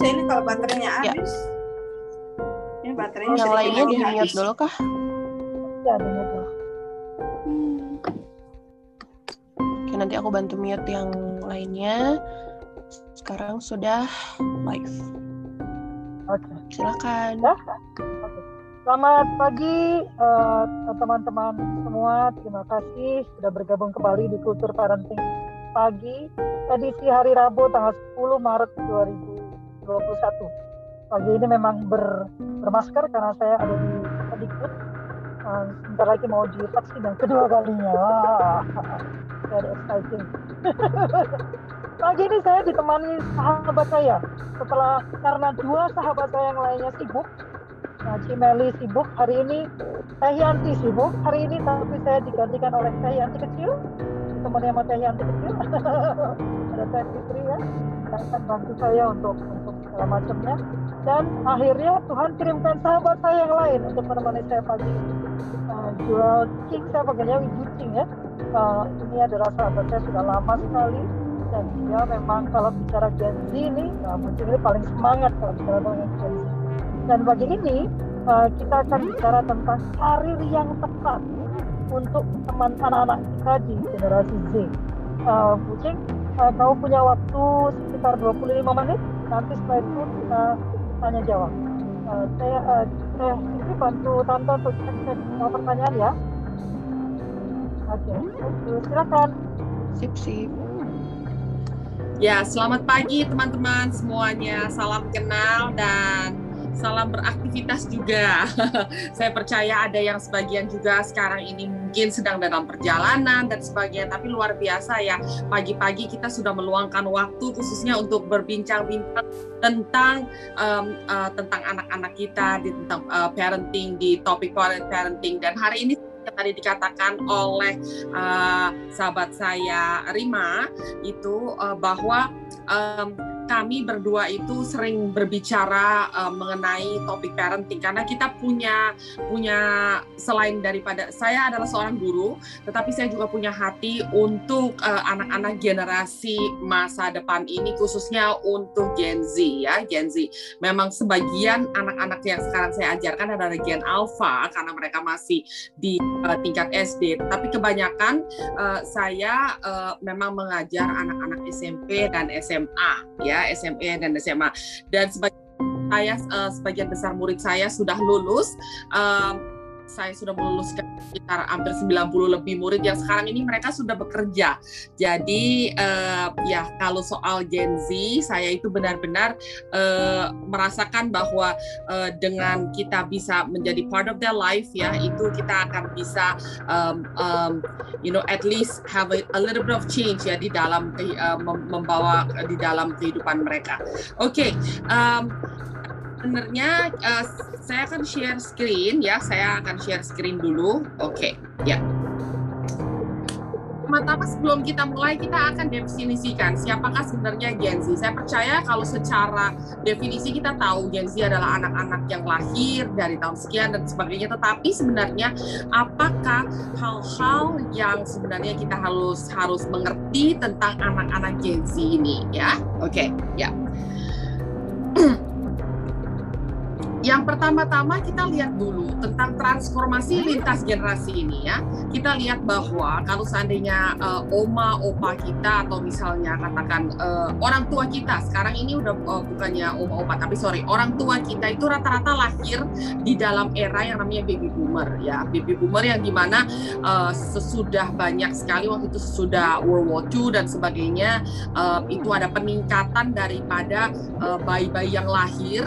bisa ini kalau baterainya Ya. habis. Ini baterainya Yang lainnya di mute dulu kah? Ya, ada itu. Oke, nanti aku bantu mute yang lainnya. Sekarang sudah live. Oke. Silakan. Ya. Selamat pagi eh, teman-teman semua. Terima kasih sudah bergabung kembali di Kultur Parenting Pagi edisi hari Rabu tanggal 10 Maret 2021. Pagi ini memang ber, bermasker karena saya ada di Kedikbud. Eh, sebentar lagi mau divaksin yang kedua kalinya. Very exciting. Pagi ini saya ditemani sahabat saya. Setelah karena dua sahabat saya yang lainnya sibuk, Nah, Cimeli sibuk hari ini, Teh sibuk hari ini, tapi saya digantikan oleh Teh kecil, temannya sama Teh kecil, ada Teh Fitri ya, akan bantu saya untuk untuk segala macamnya. Dan akhirnya Tuhan kirimkan sahabat saya yang lain untuk menemani saya pagi ini. Uh, Jual King, saya panggilnya Ibu King ya. Uh, ini adalah sahabat saya sudah lama sekali dan dia memang kalau bicara Gen Z ini, mungkin ini paling semangat kalau bicara tentang Gen Z. Dan pagi ini uh, kita akan bicara tentang karir yang tepat untuk teman anak-anak kita di generasi Z. Uh, Bu Cing, uh, kamu punya waktu sekitar 25 menit. Nanti setelah itu kita tanya jawab. Uh, saya uh, ini bantu tante untuk cek cek semua pertanyaan ya. Oke, okay. silakan. Sip, sip. Ya, selamat pagi teman-teman semuanya. Salam kenal dan salam beraktivitas juga. Saya percaya ada yang sebagian juga sekarang ini mungkin sedang dalam perjalanan dan sebagainya, tapi luar biasa ya. Pagi-pagi kita sudah meluangkan waktu khususnya untuk berbincang-bincang tentang um, uh, tentang anak-anak kita di tentang uh, parenting di topik parenting dan hari ini tadi dikatakan oleh uh, sahabat saya Rima itu uh, bahwa um, kami berdua itu sering berbicara uh, mengenai topik parenting. Karena kita punya punya selain daripada saya adalah seorang guru, tetapi saya juga punya hati untuk uh, anak-anak generasi masa depan ini khususnya untuk Gen Z ya Gen Z. Memang sebagian anak-anak yang sekarang saya ajarkan adalah Gen Alpha karena mereka masih di uh, tingkat SD, tapi kebanyakan uh, saya uh, memang mengajar anak-anak SMP dan SMA ya SMA dan SMA dan sebagian saya uh, sebagian besar murid saya sudah lulus um, saya sudah meluluskan sekitar hampir 90 lebih murid yang sekarang ini mereka sudah bekerja. Jadi uh, ya kalau soal Gen Z saya itu benar-benar uh, merasakan bahwa uh, dengan kita bisa menjadi part of their life ya itu kita akan bisa um, um, you know at least have a, a little bit of change ya di dalam uh, membawa di dalam kehidupan mereka. Oke, okay, um, sebenarnya uh, saya akan share screen ya. Saya akan share screen dulu. Oke, okay, ya. Pertama-tama sebelum kita mulai kita akan definisikan siapakah sebenarnya Gen Z. Saya percaya kalau secara definisi kita tahu Gen Z adalah anak-anak yang lahir dari tahun sekian dan sebagainya. Tetapi sebenarnya apakah hal-hal yang sebenarnya kita harus harus mengerti tentang anak-anak Gen Z ini ya? Oke, okay, ya. Yang pertama-tama kita lihat dulu tentang transformasi lintas generasi ini ya. Kita lihat bahwa kalau seandainya uh, oma opa kita atau misalnya katakan uh, orang tua kita sekarang ini udah uh, bukannya oma opa tapi sorry orang tua kita itu rata-rata lahir di dalam era yang namanya baby boomer ya. Baby boomer yang di mana uh, sesudah banyak sekali waktu itu sesudah World War II dan sebagainya uh, itu ada peningkatan daripada bayi-bayi uh, yang lahir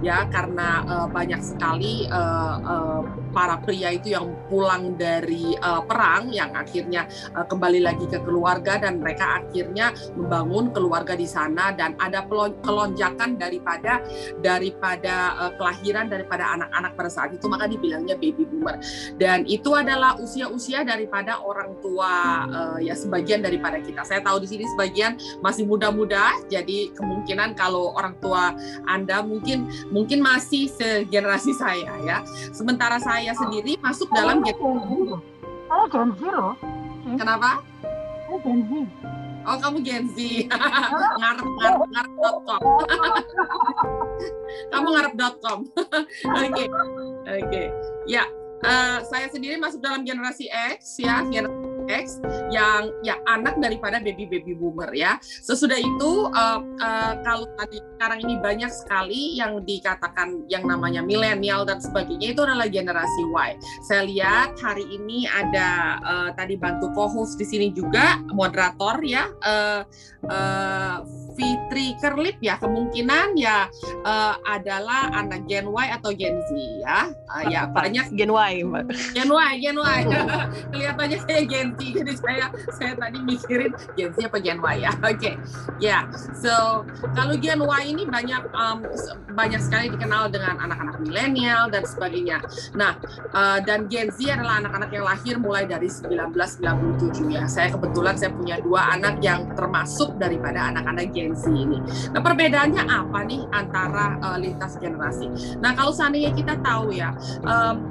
ya karena uh, banyak sekali uh, uh, para pria itu yang pulang dari uh, perang yang akhirnya uh, kembali lagi ke keluarga dan mereka akhirnya membangun keluarga di sana dan ada kelonjakan daripada daripada uh, kelahiran daripada anak-anak pada saat itu. Maka dibilangnya baby boomer. Dan itu adalah usia-usia daripada orang tua uh, ya sebagian daripada kita. Saya tahu di sini sebagian masih muda-muda jadi kemungkinan kalau orang tua anda mungkin mungkin masih segenerasi saya ya sementara saya sendiri masuk dalam Gen Z. Saya Gen Z loh. Kenapa? Saya Gen Z. Oh, kamu Gen Z. ngarep, ngarep, ngarep.com. kamu ngarep.com. Oke. Oke. Ya, uh, saya sendiri masuk dalam generasi X ya, generasi X yang ya anak daripada baby baby boomer ya. Sesudah itu uh, uh, kalau tadi sekarang ini banyak sekali yang dikatakan yang namanya milenial dan sebagainya itu adalah generasi Y. Saya lihat hari ini ada uh, tadi bantu co-host di sini juga moderator ya uh, uh, Fitri Kerlip ya kemungkinan ya uh, adalah anak Gen Y atau Gen Z ya. Uh, ya banyak Gen Y. Gen Y, Gen Y. Kelihatannya kayak Gen Z jadi saya saya tadi mikirin Gen Z apa Gen Y ya. Oke. Okay. Ya. Yeah. So, kalau Gen Y ini banyak um, banyak sekali dikenal dengan anak-anak milenial dan sebagainya. Nah, uh, dan Gen Z adalah anak-anak yang lahir mulai dari 1997 ya. Saya kebetulan saya punya dua anak yang termasuk daripada anak-anak Gen Z ini. Nah, perbedaannya apa nih antara uh, lintas generasi? Nah, kalau seandainya kita tahu ya, um,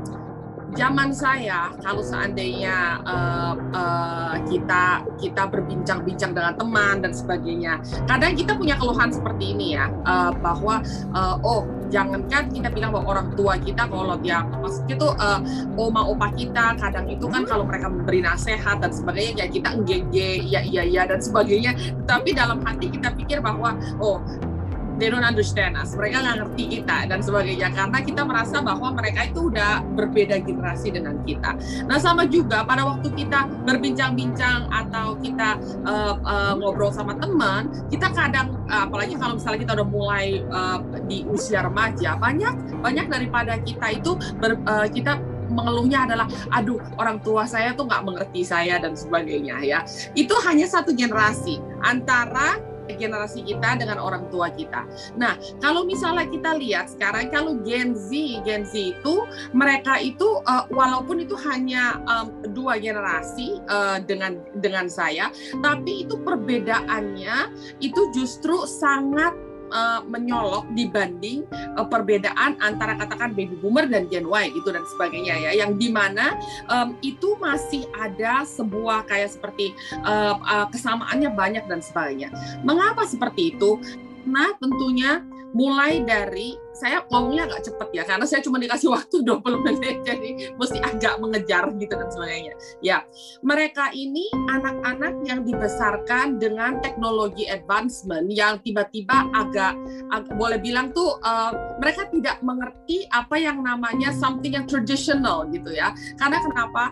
zaman saya kalau seandainya uh, uh, kita kita berbincang-bincang dengan teman dan sebagainya kadang kita punya keluhan seperti ini ya uh, bahwa uh, oh jangankan kita bilang bahwa orang tua kita kalau dia maksudnya tuh uh, oma opa kita kadang itu kan kalau mereka memberi nasihat dan sebagainya ya kita enggege ya iya iya dan sebagainya. Tapi dalam hati kita pikir bahwa oh they don't understand us. Mereka nggak ngerti kita dan sebagainya karena kita merasa bahwa mereka itu udah berbeda generasi dengan kita. Nah sama juga pada waktu kita berbincang-bincang atau kita uh, uh, ngobrol sama teman, kita kadang uh, apalagi kalau misalnya kita udah mulai uh, di usia remaja, banyak banyak daripada kita itu ber, uh, kita mengeluhnya adalah aduh orang tua saya tuh nggak mengerti saya dan sebagainya ya itu hanya satu generasi antara generasi kita dengan orang tua kita. Nah, kalau misalnya kita lihat sekarang kalau Gen Z, Gen Z itu mereka itu uh, walaupun itu hanya um, dua generasi uh, dengan dengan saya, tapi itu perbedaannya itu justru sangat uh, menyolok dibanding uh, perbedaan antara katakan baby boomer dan Gen Y gitu dan sebagainya ya yang di mana um, itu masih ada sebuah kayak seperti uh, uh, kesamaannya banyak dan sebagainya. Mengapa seperti itu? Nah tentunya mulai dari saya ngomongnya agak cepet ya karena saya cuma dikasih waktu 20 menit jadi mesti agak mengejar gitu dan sebagainya. Ya, mereka ini anak-anak yang dibesarkan dengan teknologi advancement yang tiba-tiba agak, agak boleh bilang tuh uh, mereka tidak mengerti apa yang namanya something yang traditional gitu ya. Karena kenapa?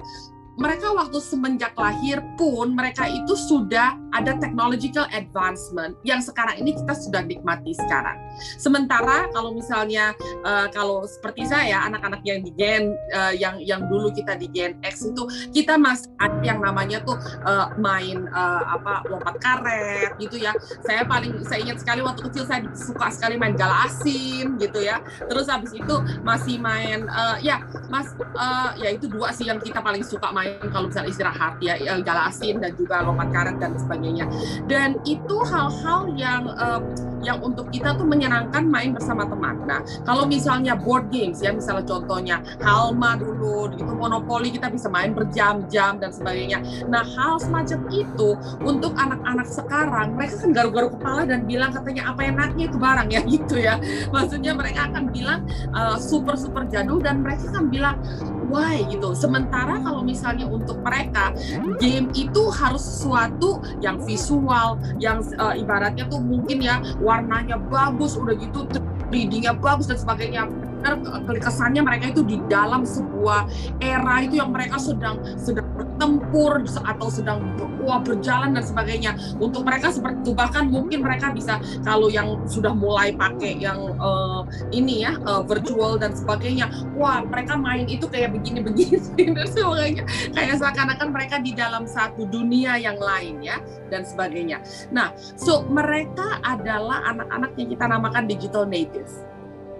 Mereka waktu semenjak lahir pun mereka itu sudah ada technological advancement yang sekarang ini kita sudah nikmati sekarang. Sementara kalau misalnya uh, kalau seperti saya anak-anak yang di Gen uh, yang yang dulu kita di Gen X itu kita masih ada yang namanya tuh uh, main uh, apa lompat karet gitu ya. Saya paling saya ingat sekali waktu kecil saya suka sekali main gala asin gitu ya. Terus habis itu masih main uh, ya Mas uh, ya itu dua sih yang kita paling suka main kalau misalnya istirahat ya, ya galasin dan juga lompat karet dan sebagainya. Dan itu hal-hal yang uh, yang untuk kita tuh menyenangkan main bersama teman. Nah, kalau misalnya board games ya, misalnya contohnya Halma dulu, gitu monopoli kita bisa main berjam-jam dan sebagainya. Nah, hal semacam itu untuk anak-anak sekarang, mereka kan garu-garu kepala dan bilang katanya apa enaknya itu barang ya gitu ya. Maksudnya mereka akan bilang uh, super super jadul dan mereka akan bilang why gitu. Sementara kalau misalnya untuk mereka game itu harus sesuatu yang visual, yang uh, ibaratnya tuh mungkin ya warnanya bagus, udah gitu readingnya bagus dan sebagainya. Kesannya mereka itu di dalam sebuah era itu yang mereka sedang sedang bertempur atau sedang wah berjalan dan sebagainya. Untuk mereka seperti itu. Bahkan mungkin mereka bisa kalau yang sudah mulai pakai yang uh, ini ya uh, virtual dan sebagainya. Wah mereka main itu kayak begini-begini dan sebagainya. Kayak seakan-akan mereka di dalam satu dunia yang lain ya dan sebagainya. Nah so mereka adalah anak-anak yang kita namakan digital native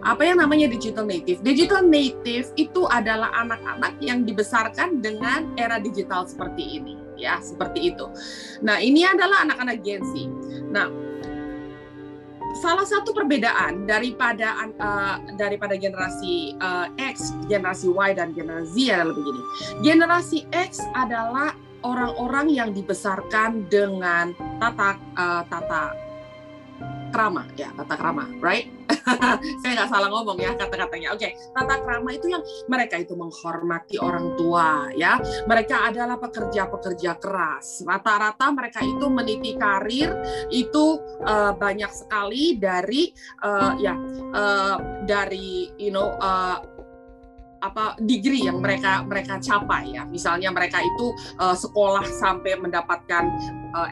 apa yang namanya digital native. Digital native itu adalah anak-anak yang dibesarkan dengan era digital seperti ini, ya, seperti itu. Nah, ini adalah anak-anak Gen Z. Nah, salah satu perbedaan daripada uh, daripada generasi uh, X, generasi Y dan generasi Z adalah begini. Generasi X adalah orang-orang yang dibesarkan dengan tata uh, tata krama. Ya tata krama right? Saya nggak salah ngomong ya kata-katanya. Oke tata krama itu yang mereka itu menghormati orang tua ya. Mereka adalah pekerja-pekerja keras. Rata-rata mereka itu meniti karir itu uh, banyak sekali dari uh, ya uh, dari you know uh, apa degree yang mereka mereka capai ya. Misalnya mereka itu uh, sekolah sampai mendapatkan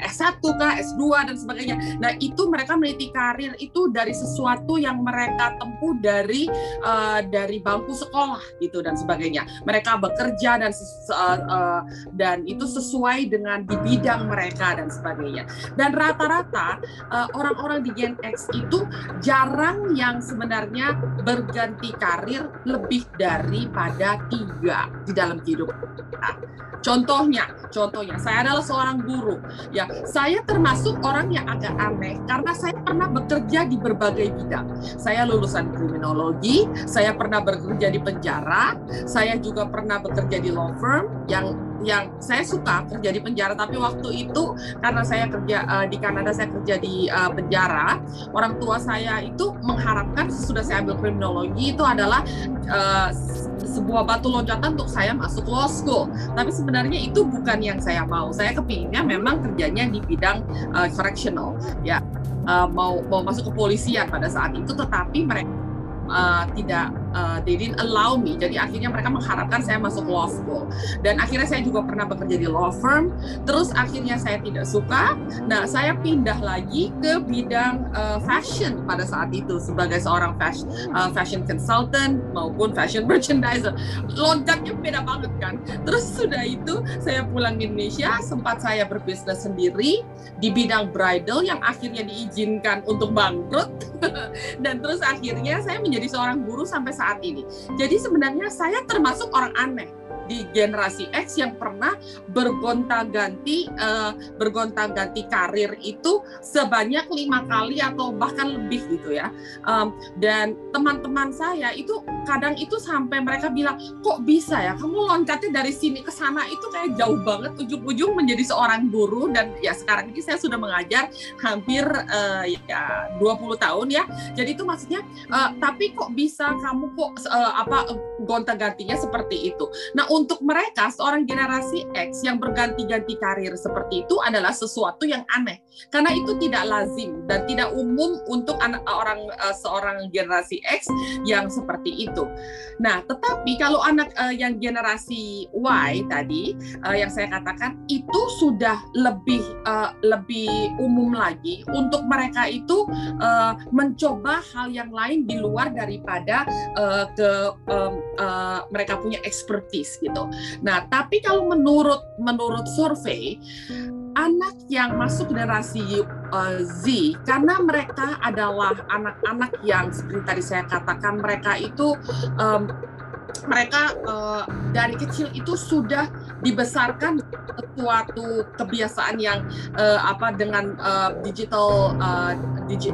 S1 kah S2 dan sebagainya nah itu mereka meniti karir itu dari sesuatu yang mereka tempuh dari uh, dari bangku sekolah gitu dan sebagainya mereka bekerja dan uh, uh, dan itu sesuai dengan di bidang mereka dan sebagainya dan rata-rata uh, orang-orang di Gen X itu jarang yang sebenarnya berganti karir lebih dari daripada tiga di dalam kehidupan kita. Contohnya, contohnya saya adalah seorang guru. Ya, saya termasuk orang yang agak aneh karena saya pernah bekerja di berbagai bidang. Saya lulusan kriminologi, saya pernah bekerja di penjara, saya juga pernah bekerja di law firm yang yang saya suka kerja di penjara tapi waktu itu karena saya kerja uh, di Kanada saya kerja di uh, penjara orang tua saya itu mengharapkan sesudah saya ambil kriminologi itu adalah uh, sebuah batu loncatan untuk saya masuk law school. Tapi sebenarnya itu bukan yang saya mau. Saya kepinginnya memang kerjanya di bidang uh, correctional, ya uh, mau mau masuk kepolisian pada saat itu. Tetapi mereka uh, tidak uh, they didn't allow me. Jadi akhirnya mereka mengharapkan saya masuk law school. Dan akhirnya saya juga pernah bekerja di law firm. Terus akhirnya saya tidak suka. Nah, saya pindah lagi ke bidang uh, fashion pada saat itu sebagai seorang fashion, uh, fashion consultant maupun fashion merchandiser. Loncatnya beda banget kan. Terus sudah itu saya pulang ke Indonesia, sempat saya berbisnis sendiri di bidang bridal yang akhirnya diizinkan untuk bangkrut. Dan terus akhirnya saya menjadi seorang guru sampai saat ini. Jadi sebenarnya saya termasuk orang aneh di generasi X yang pernah bergonta-ganti uh, bergonta-ganti karir itu sebanyak lima kali atau bahkan lebih gitu ya. Um, dan teman-teman saya itu kadang itu sampai mereka bilang kok bisa ya? Kamu loncatnya dari sini ke sana itu kayak jauh banget ujung-ujung menjadi seorang guru. Dan ya sekarang ini saya sudah mengajar hampir uh, ya 20 tahun ya. Jadi itu maksudnya uh, tapi kok bisa kamu kok uh, apa gonta-gantinya seperti itu? Nah untuk mereka seorang generasi X yang berganti-ganti karir seperti itu adalah sesuatu yang aneh karena itu tidak lazim dan tidak umum untuk anak orang uh, seorang generasi X yang seperti itu. Nah, tetapi kalau anak uh, yang generasi Y tadi uh, yang saya katakan itu sudah lebih lebih umum lagi untuk mereka itu mencoba hal yang lain di luar daripada ke mereka punya expertise gitu. Nah, tapi kalau menurut menurut survei anak yang masuk generasi uh, Z karena mereka adalah anak-anak yang seperti tadi saya katakan mereka itu um, mereka uh, dari kecil itu sudah dibesarkan suatu kebiasaan yang uh, apa dengan uh, digital uh, digi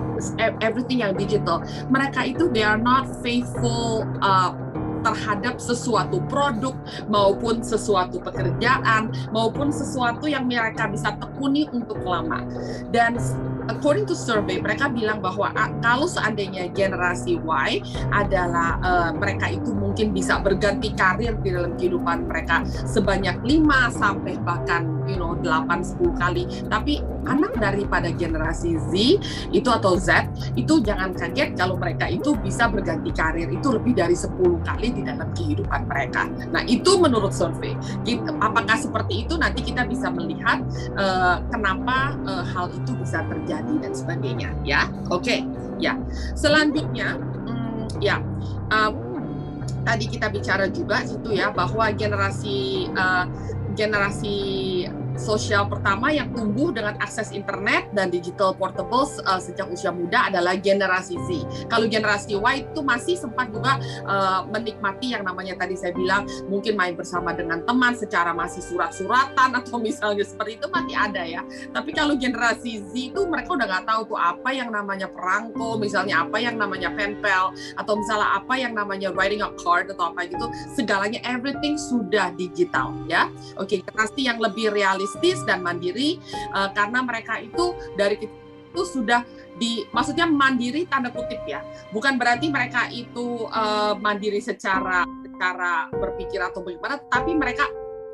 everything yang digital mereka itu they are not faithful uh, terhadap sesuatu produk maupun sesuatu pekerjaan maupun sesuatu yang mereka bisa tekuni untuk lama. Dan according to survey mereka bilang bahwa kalau seandainya generasi Y adalah uh, mereka itu mungkin bisa berganti karir di dalam kehidupan mereka sebanyak 5 sampai bahkan you know 8 10 kali. Tapi anak daripada generasi Z itu atau Z itu jangan kaget kalau mereka itu bisa berganti karir itu lebih dari 10 kali di dalam kehidupan mereka. Nah, itu menurut survei. Apakah seperti itu nanti kita bisa melihat uh, kenapa uh, hal itu bisa terjadi dan sebagainya ya. Oke, okay. ya. Selanjutnya hmm, ya uh, tadi kita bicara juga situ ya bahwa generasi uh, generasi sosial pertama yang tumbuh dengan akses internet dan digital portables uh, sejak usia muda adalah generasi Z. Kalau generasi Y itu masih sempat juga uh, menikmati yang namanya tadi saya bilang mungkin main bersama dengan teman secara masih surat-suratan atau misalnya seperti itu masih ada ya. Tapi kalau generasi Z itu mereka udah nggak tahu tuh apa yang namanya perangko, misalnya apa yang namanya penpel atau misalnya apa yang namanya writing a card atau apa gitu. Segalanya everything sudah digital ya. Oke, generasi yang lebih realistis dan mandiri uh, karena mereka itu dari itu sudah di maksudnya mandiri tanda kutip ya. Bukan berarti mereka itu uh, mandiri secara secara berpikir atau bagaimana tapi mereka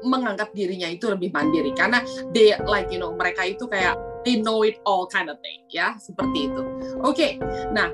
menganggap dirinya itu lebih mandiri. Karena they like you know mereka itu kayak they know it all kind of thing ya seperti itu. Oke okay, nah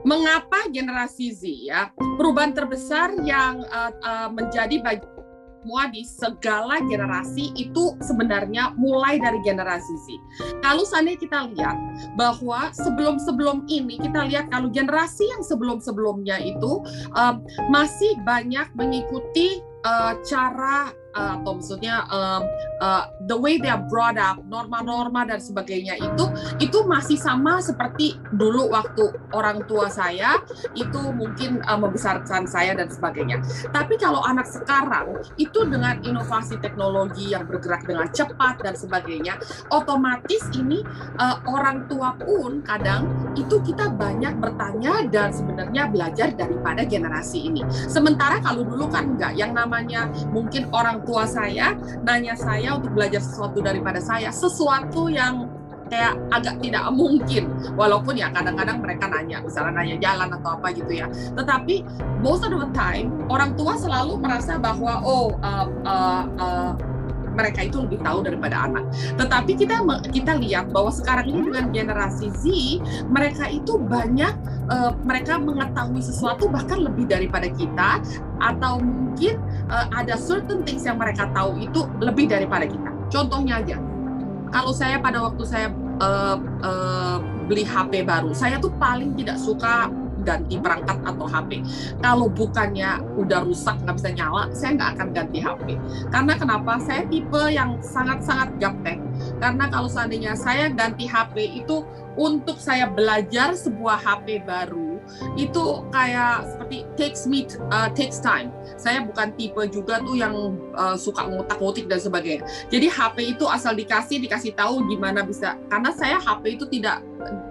mengapa generasi Z ya perubahan terbesar yang uh, uh, menjadi bagian semua di segala generasi itu sebenarnya mulai dari generasi Z. Kalau seandainya kita lihat bahwa sebelum-sebelum ini kita lihat kalau generasi yang sebelum-sebelumnya itu um, masih banyak mengikuti uh, cara atau maksudnya um, uh, the way they are brought up, norma-norma dan sebagainya itu itu masih sama seperti dulu waktu orang tua saya itu mungkin uh, membesarkan saya dan sebagainya. Tapi kalau anak sekarang itu dengan inovasi teknologi yang bergerak dengan cepat dan sebagainya, otomatis ini uh, orang tua pun kadang itu kita banyak bertanya dan sebenarnya belajar daripada generasi ini. Sementara kalau dulu kan enggak, yang namanya mungkin orang tua saya nanya saya untuk belajar sesuatu daripada saya, sesuatu yang kayak agak tidak mungkin walaupun ya kadang-kadang mereka nanya misalnya nanya jalan atau apa gitu ya tetapi most of the time orang tua selalu merasa bahwa oh uh, uh, uh, mereka itu lebih tahu daripada anak. Tetapi kita kita lihat bahwa sekarang ini dengan generasi Z, mereka itu banyak uh, mereka mengetahui sesuatu bahkan lebih daripada kita atau mungkin uh, ada certain things yang mereka tahu itu lebih daripada kita. Contohnya aja, kalau saya pada waktu saya uh, uh, beli HP baru, saya tuh paling tidak suka ganti perangkat atau HP. Kalau bukannya udah rusak nggak bisa nyala, saya nggak akan ganti HP. Karena kenapa? Saya tipe yang sangat-sangat gaptek. Karena kalau seandainya saya ganti HP itu untuk saya belajar sebuah HP baru itu kayak seperti takes me uh, takes time. Saya bukan tipe juga tuh yang uh, suka ngutak-ngutik dan sebagainya. Jadi HP itu asal dikasih dikasih tahu gimana bisa. Karena saya HP itu tidak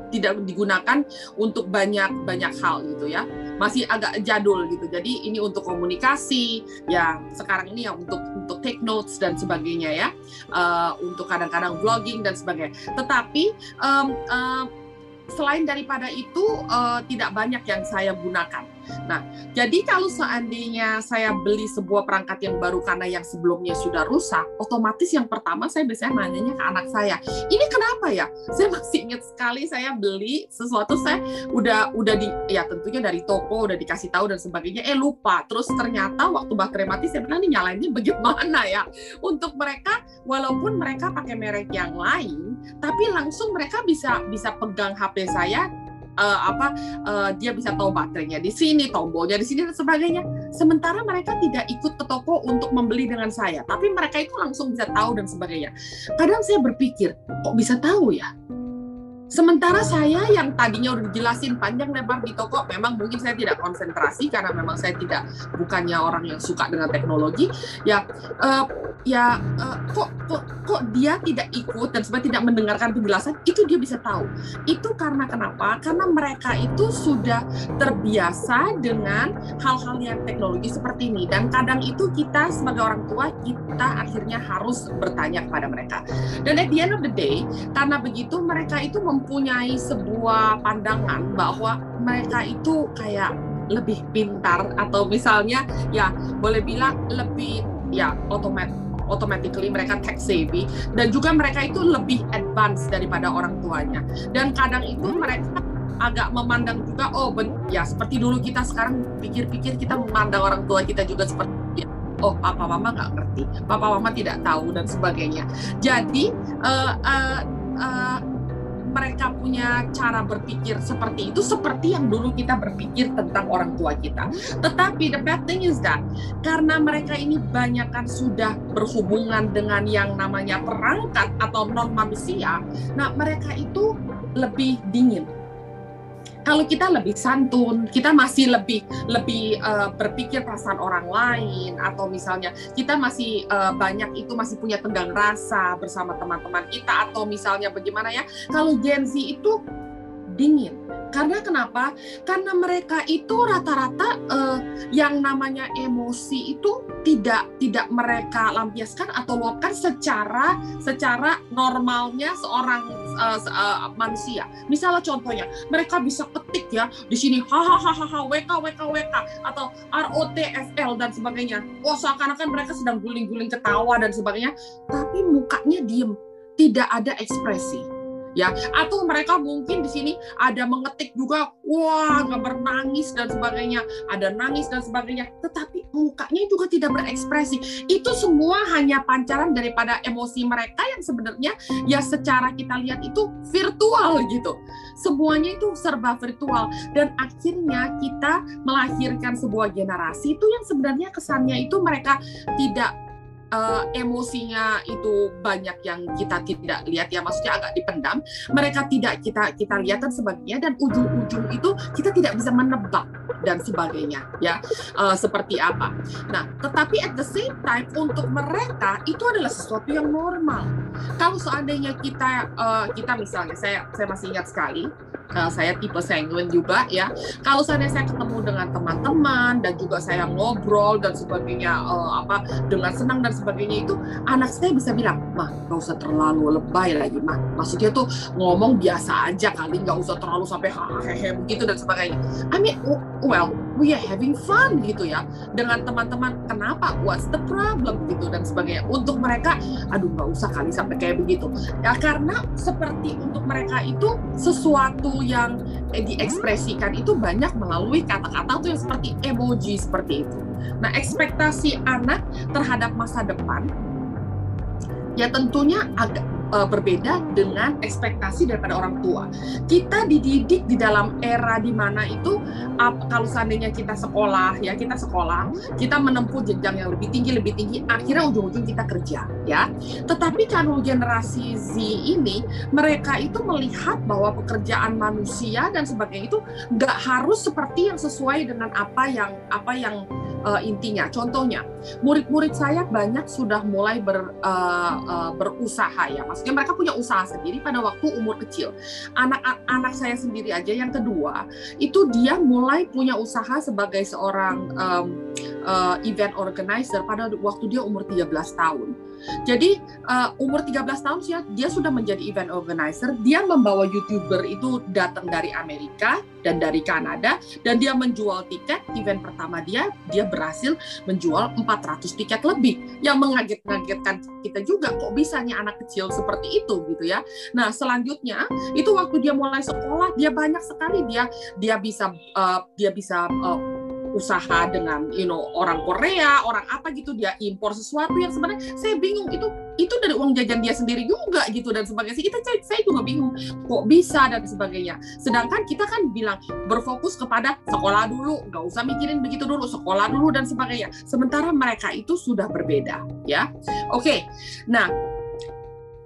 tidak digunakan untuk banyak banyak hal gitu ya masih agak jadul gitu jadi ini untuk komunikasi ya sekarang ini ya untuk untuk take notes dan sebagainya ya uh, untuk kadang-kadang vlogging dan sebagainya tetapi um, uh, selain daripada itu uh, tidak banyak yang saya gunakan Nah, jadi kalau seandainya saya beli sebuah perangkat yang baru karena yang sebelumnya sudah rusak, otomatis yang pertama saya biasanya nanyanya ke anak saya, ini kenapa ya? Saya masih ingat sekali saya beli sesuatu saya udah udah di ya tentunya dari toko udah dikasih tahu dan sebagainya, eh lupa. Terus ternyata waktu baterai mati saya bilang ini nyalainnya bagaimana ya? Untuk mereka walaupun mereka pakai merek yang lain, tapi langsung mereka bisa bisa pegang HP saya uh, apa uh, dia bisa tahu baterainya di sini, tombolnya di sini dan sebagainya. Sementara mereka tidak ikut ke toko untuk membeli dengan saya, tapi mereka itu langsung bisa tahu dan sebagainya. Kadang saya berpikir, kok bisa tahu ya? Sementara saya yang tadinya udah dijelasin panjang lebar di toko, memang mungkin saya tidak konsentrasi karena memang saya tidak bukannya orang yang suka dengan teknologi. Ya, uh, ya uh, kok kok kok dia tidak ikut dan sebenarnya tidak mendengarkan penjelasan itu dia bisa tahu. Itu karena kenapa? Karena mereka itu sudah terbiasa dengan hal-hal yang teknologi seperti ini dan kadang itu kita sebagai orang tua kita akhirnya harus bertanya kepada mereka. Dan at the end of the day, karena begitu mereka itu mempunyai sebuah pandangan bahwa mereka itu kayak lebih pintar atau misalnya ya boleh bilang lebih ya otomatis automatically mereka tech savvy dan juga mereka itu lebih advance daripada orang tuanya. Dan kadang itu mereka agak memandang juga oh ben, ya seperti dulu kita sekarang pikir-pikir kita memandang orang tua kita juga seperti oh papa mama nggak ngerti papa mama tidak tahu dan sebagainya. Jadi uh, uh, uh, mereka punya cara berpikir seperti itu seperti yang dulu kita berpikir tentang orang tua kita. Tetapi the bad thing is that karena mereka ini banyak kan sudah berhubungan dengan yang namanya perangkat atau non manusia, nah mereka itu lebih dingin kalau kita lebih santun, kita masih lebih lebih uh, berpikir perasaan orang lain atau misalnya kita masih uh, banyak itu masih punya tenggang rasa bersama teman-teman kita atau misalnya bagaimana ya kalau Gen Z itu dingin. Karena kenapa? Karena mereka itu rata-rata uh, yang namanya emosi itu tidak tidak mereka lampiaskan atau luapkan secara secara normalnya seorang uh, uh, manusia. Misalnya contohnya, mereka bisa ketik ya di sini hahaha wk wk wk atau rotfl dan sebagainya. Oh seakan-akan mereka sedang guling-guling ketawa dan sebagainya, tapi mukanya diem, tidak ada ekspresi ya. Atau mereka mungkin di sini ada mengetik juga wah gambar nangis dan sebagainya. Ada nangis dan sebagainya. Tetapi mukanya juga tidak berekspresi. Itu semua hanya pancaran daripada emosi mereka yang sebenarnya ya secara kita lihat itu virtual gitu. Semuanya itu serba virtual. Dan akhirnya kita melahirkan sebuah generasi itu yang sebenarnya kesannya itu mereka tidak uh, emosinya itu banyak yang kita tidak lihat ya maksudnya agak dipendam. Mereka tidak kita kita lihat dan sebagainya dan ujung-ujung itu kita tidak bisa menebak dan sebagainya ya uh, seperti apa. Nah tetapi at the same time untuk mereka itu adalah sesuatu yang normal. Kalau seandainya kita uh, kita misalnya saya saya masih ingat sekali uh, saya tipe sanguin juga ya. Kalau saya saya ketemu dengan teman-teman dan juga saya ngobrol dan sebagainya uh, apa dengan senang dan sebagainya itu anak saya bisa bilang, "Mah, nggak usah terlalu lebay lagi, mah." Maksudnya tuh ngomong biasa aja kali, nggak usah terlalu sampai hehehe begitu dan sebagainya. I mean, well, we are having fun gitu ya dengan teman-teman. Kenapa? What's the problem gitu dan sebagainya. Untuk mereka, aduh nggak usah kali sampai kayak begitu. Ya karena seperti untuk mereka itu sesuatu yang eh, diekspresikan itu banyak melalui kata-kata tuh yang seperti emoji seperti itu. Nah, ekspektasi anak terhadap masa depan ya tentunya agak uh, berbeda dengan ekspektasi daripada orang tua. Kita dididik di dalam era di mana itu uh, kalau seandainya kita sekolah ya kita sekolah, kita menempuh jenjang yang lebih tinggi lebih tinggi, akhirnya ujung-ujung kita kerja ya. Tetapi kalau generasi Z ini mereka itu melihat bahwa pekerjaan manusia dan sebagainya itu nggak harus seperti yang sesuai dengan apa yang apa yang uh, intinya. Contohnya, murid-murid saya banyak sudah mulai ber, uh, uh, berusaha ya, maksudnya mereka punya usaha sendiri pada waktu umur kecil. Anak-anak saya sendiri aja yang kedua itu dia mulai punya usaha sebagai seorang um, uh, event organizer pada waktu dia umur 13 tahun. Jadi uh, umur 13 tahun sih dia sudah menjadi event organizer. Dia membawa youtuber itu datang dari Amerika dan dari Kanada dan dia menjual tiket event pertama dia dia berhasil menjual 400 tiket lebih yang mengaget-ngagetkan kita juga kok bisanya anak kecil seperti itu gitu ya. Nah selanjutnya itu waktu dia mulai sekolah dia banyak sekali dia dia bisa uh, dia bisa uh, usaha dengan you know orang Korea, orang apa gitu dia impor sesuatu yang sebenarnya saya bingung itu itu dari uang jajan dia sendiri juga gitu dan sebagainya. Kita saya juga bingung kok bisa dan sebagainya. Sedangkan kita kan bilang berfokus kepada sekolah dulu, nggak usah mikirin begitu dulu, sekolah dulu dan sebagainya. Sementara mereka itu sudah berbeda, ya. Oke. Nah,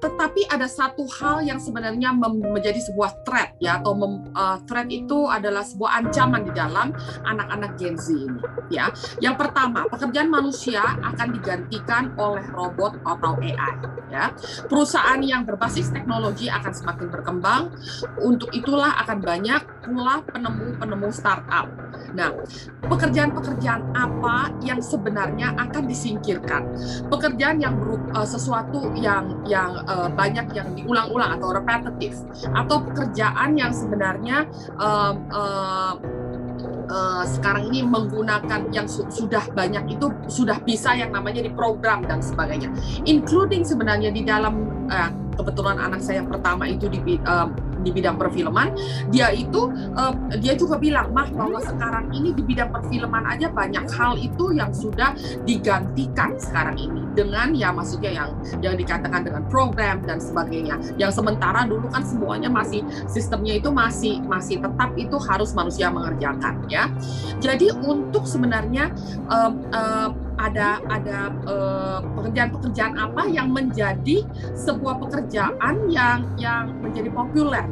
tetapi ada satu hal yang sebenarnya menjadi sebuah threat ya atau mem, uh, threat itu adalah sebuah ancaman di dalam anak-anak Gen Z ini ya. Yang pertama, pekerjaan manusia akan digantikan oleh robot atau AI ya. Perusahaan yang berbasis teknologi akan semakin berkembang. Untuk itulah akan banyak pula penemu-penemu startup. Nah, pekerjaan-pekerjaan apa yang sebenarnya akan disingkirkan? Pekerjaan yang berupa uh, sesuatu yang yang uh, banyak yang diulang-ulang atau repetitif atau pekerjaan yang sebenarnya uh, uh, uh, sekarang ini menggunakan yang su sudah banyak itu sudah bisa yang namanya diprogram dan sebagainya. Including sebenarnya di dalam uh, kebetulan anak saya yang pertama itu di uh, di bidang perfilman dia itu uh, dia juga bilang mah bahwa sekarang ini di bidang perfilman aja banyak hal itu yang sudah digantikan sekarang ini dengan ya maksudnya yang yang dikatakan dengan program dan sebagainya. Yang sementara dulu kan semuanya masih sistemnya itu masih masih tetap itu harus manusia mengerjakan ya. Jadi untuk sebenarnya um, uh, ada ada pekerjaan-pekerjaan uh, apa yang menjadi sebuah pekerjaan yang yang menjadi populer.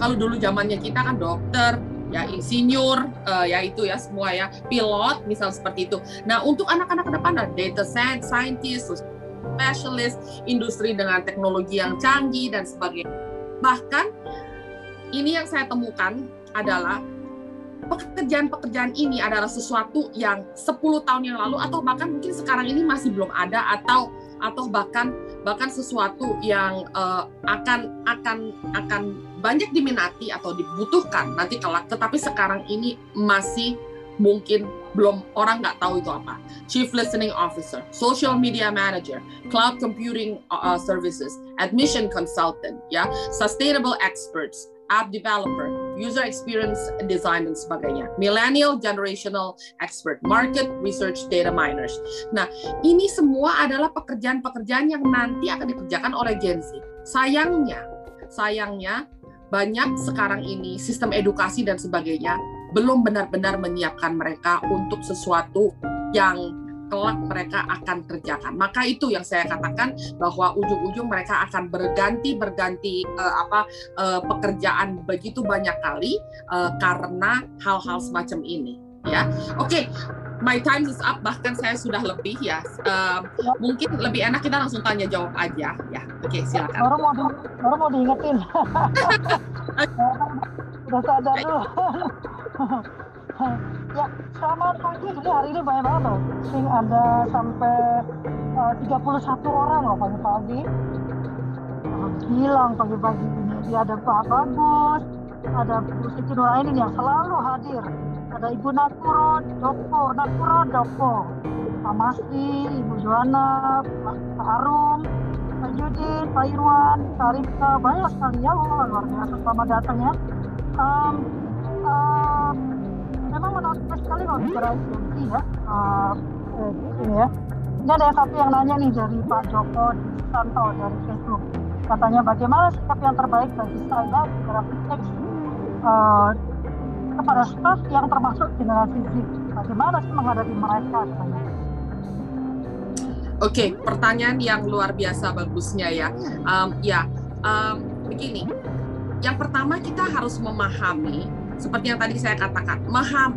Kalau dulu zamannya kita kan dokter, ya insinyur, uh, ya itu ya semua ya pilot, misal seperti itu. Nah untuk anak-anak ke depan ada data scientist, specialist, industri dengan teknologi yang canggih dan sebagainya. Bahkan ini yang saya temukan adalah pekerjaan-pekerjaan ini adalah sesuatu yang 10 tahun yang lalu atau bahkan mungkin sekarang ini masih belum ada atau atau bahkan bahkan sesuatu yang uh, akan akan akan banyak diminati atau dibutuhkan nanti kelak tetapi sekarang ini masih mungkin belum orang nggak tahu itu apa. Chief Listening Officer, Social Media Manager, Cloud Computing uh, Services, Admission Consultant, ya, Sustainable Experts, App Developer, User Experience Design dan sebagainya. Millennial Generational Expert, Market Research Data Miners. Nah, ini semua adalah pekerjaan-pekerjaan yang nanti akan dikerjakan oleh Gen Z. Sayangnya, sayangnya banyak sekarang ini sistem edukasi dan sebagainya belum benar-benar menyiapkan mereka untuk sesuatu yang kelak mereka akan kerjakan. Maka itu yang saya katakan bahwa ujung-ujung mereka akan berganti berganti uh, apa uh, pekerjaan begitu banyak kali uh, karena hal-hal semacam ini. Ya, oke. Okay. My time is up, bahkan saya sudah lebih ya. Uh, mungkin lebih enak kita langsung tanya jawab aja, ya. Oke, okay, silakan. Baru mau, di, baru mau diingetin. Udah sadar dulu. Ya, selamat pagi. Jadi hari ini banyak banget loh. Sing ada sampai uh, 31 orang loh pagi-pagi. Uh, bilang pagi-pagi ini dia ada Pak Bagus, ada Bu Siti Nuraini yang selalu hadir. Ada Ibu Nakuro, Dopo, Nakuro, Dopo. Pak Masri, Ibu Joana, Pak Arum, Pak Yudin, Pak Irwan, Kak Rifka, banyak sekali ya luar biasa selamat datang ya. Um, uh, memang menarik sekali kalau bicara agensi ya. Uh, ini ya. Ini ada satu yang nanya nih dari Pak Joko Santo dari Facebook. Katanya bagaimana sikap yang terbaik bagi saya generasi X uh, kepada staff yang termasuk generasi Z? Bagaimana sih menghadapi mereka? Katanya Oke, okay, pertanyaan yang luar biasa bagusnya ya. Um, ya, um, begini. Yang pertama kita harus memahami seperti yang tadi saya katakan,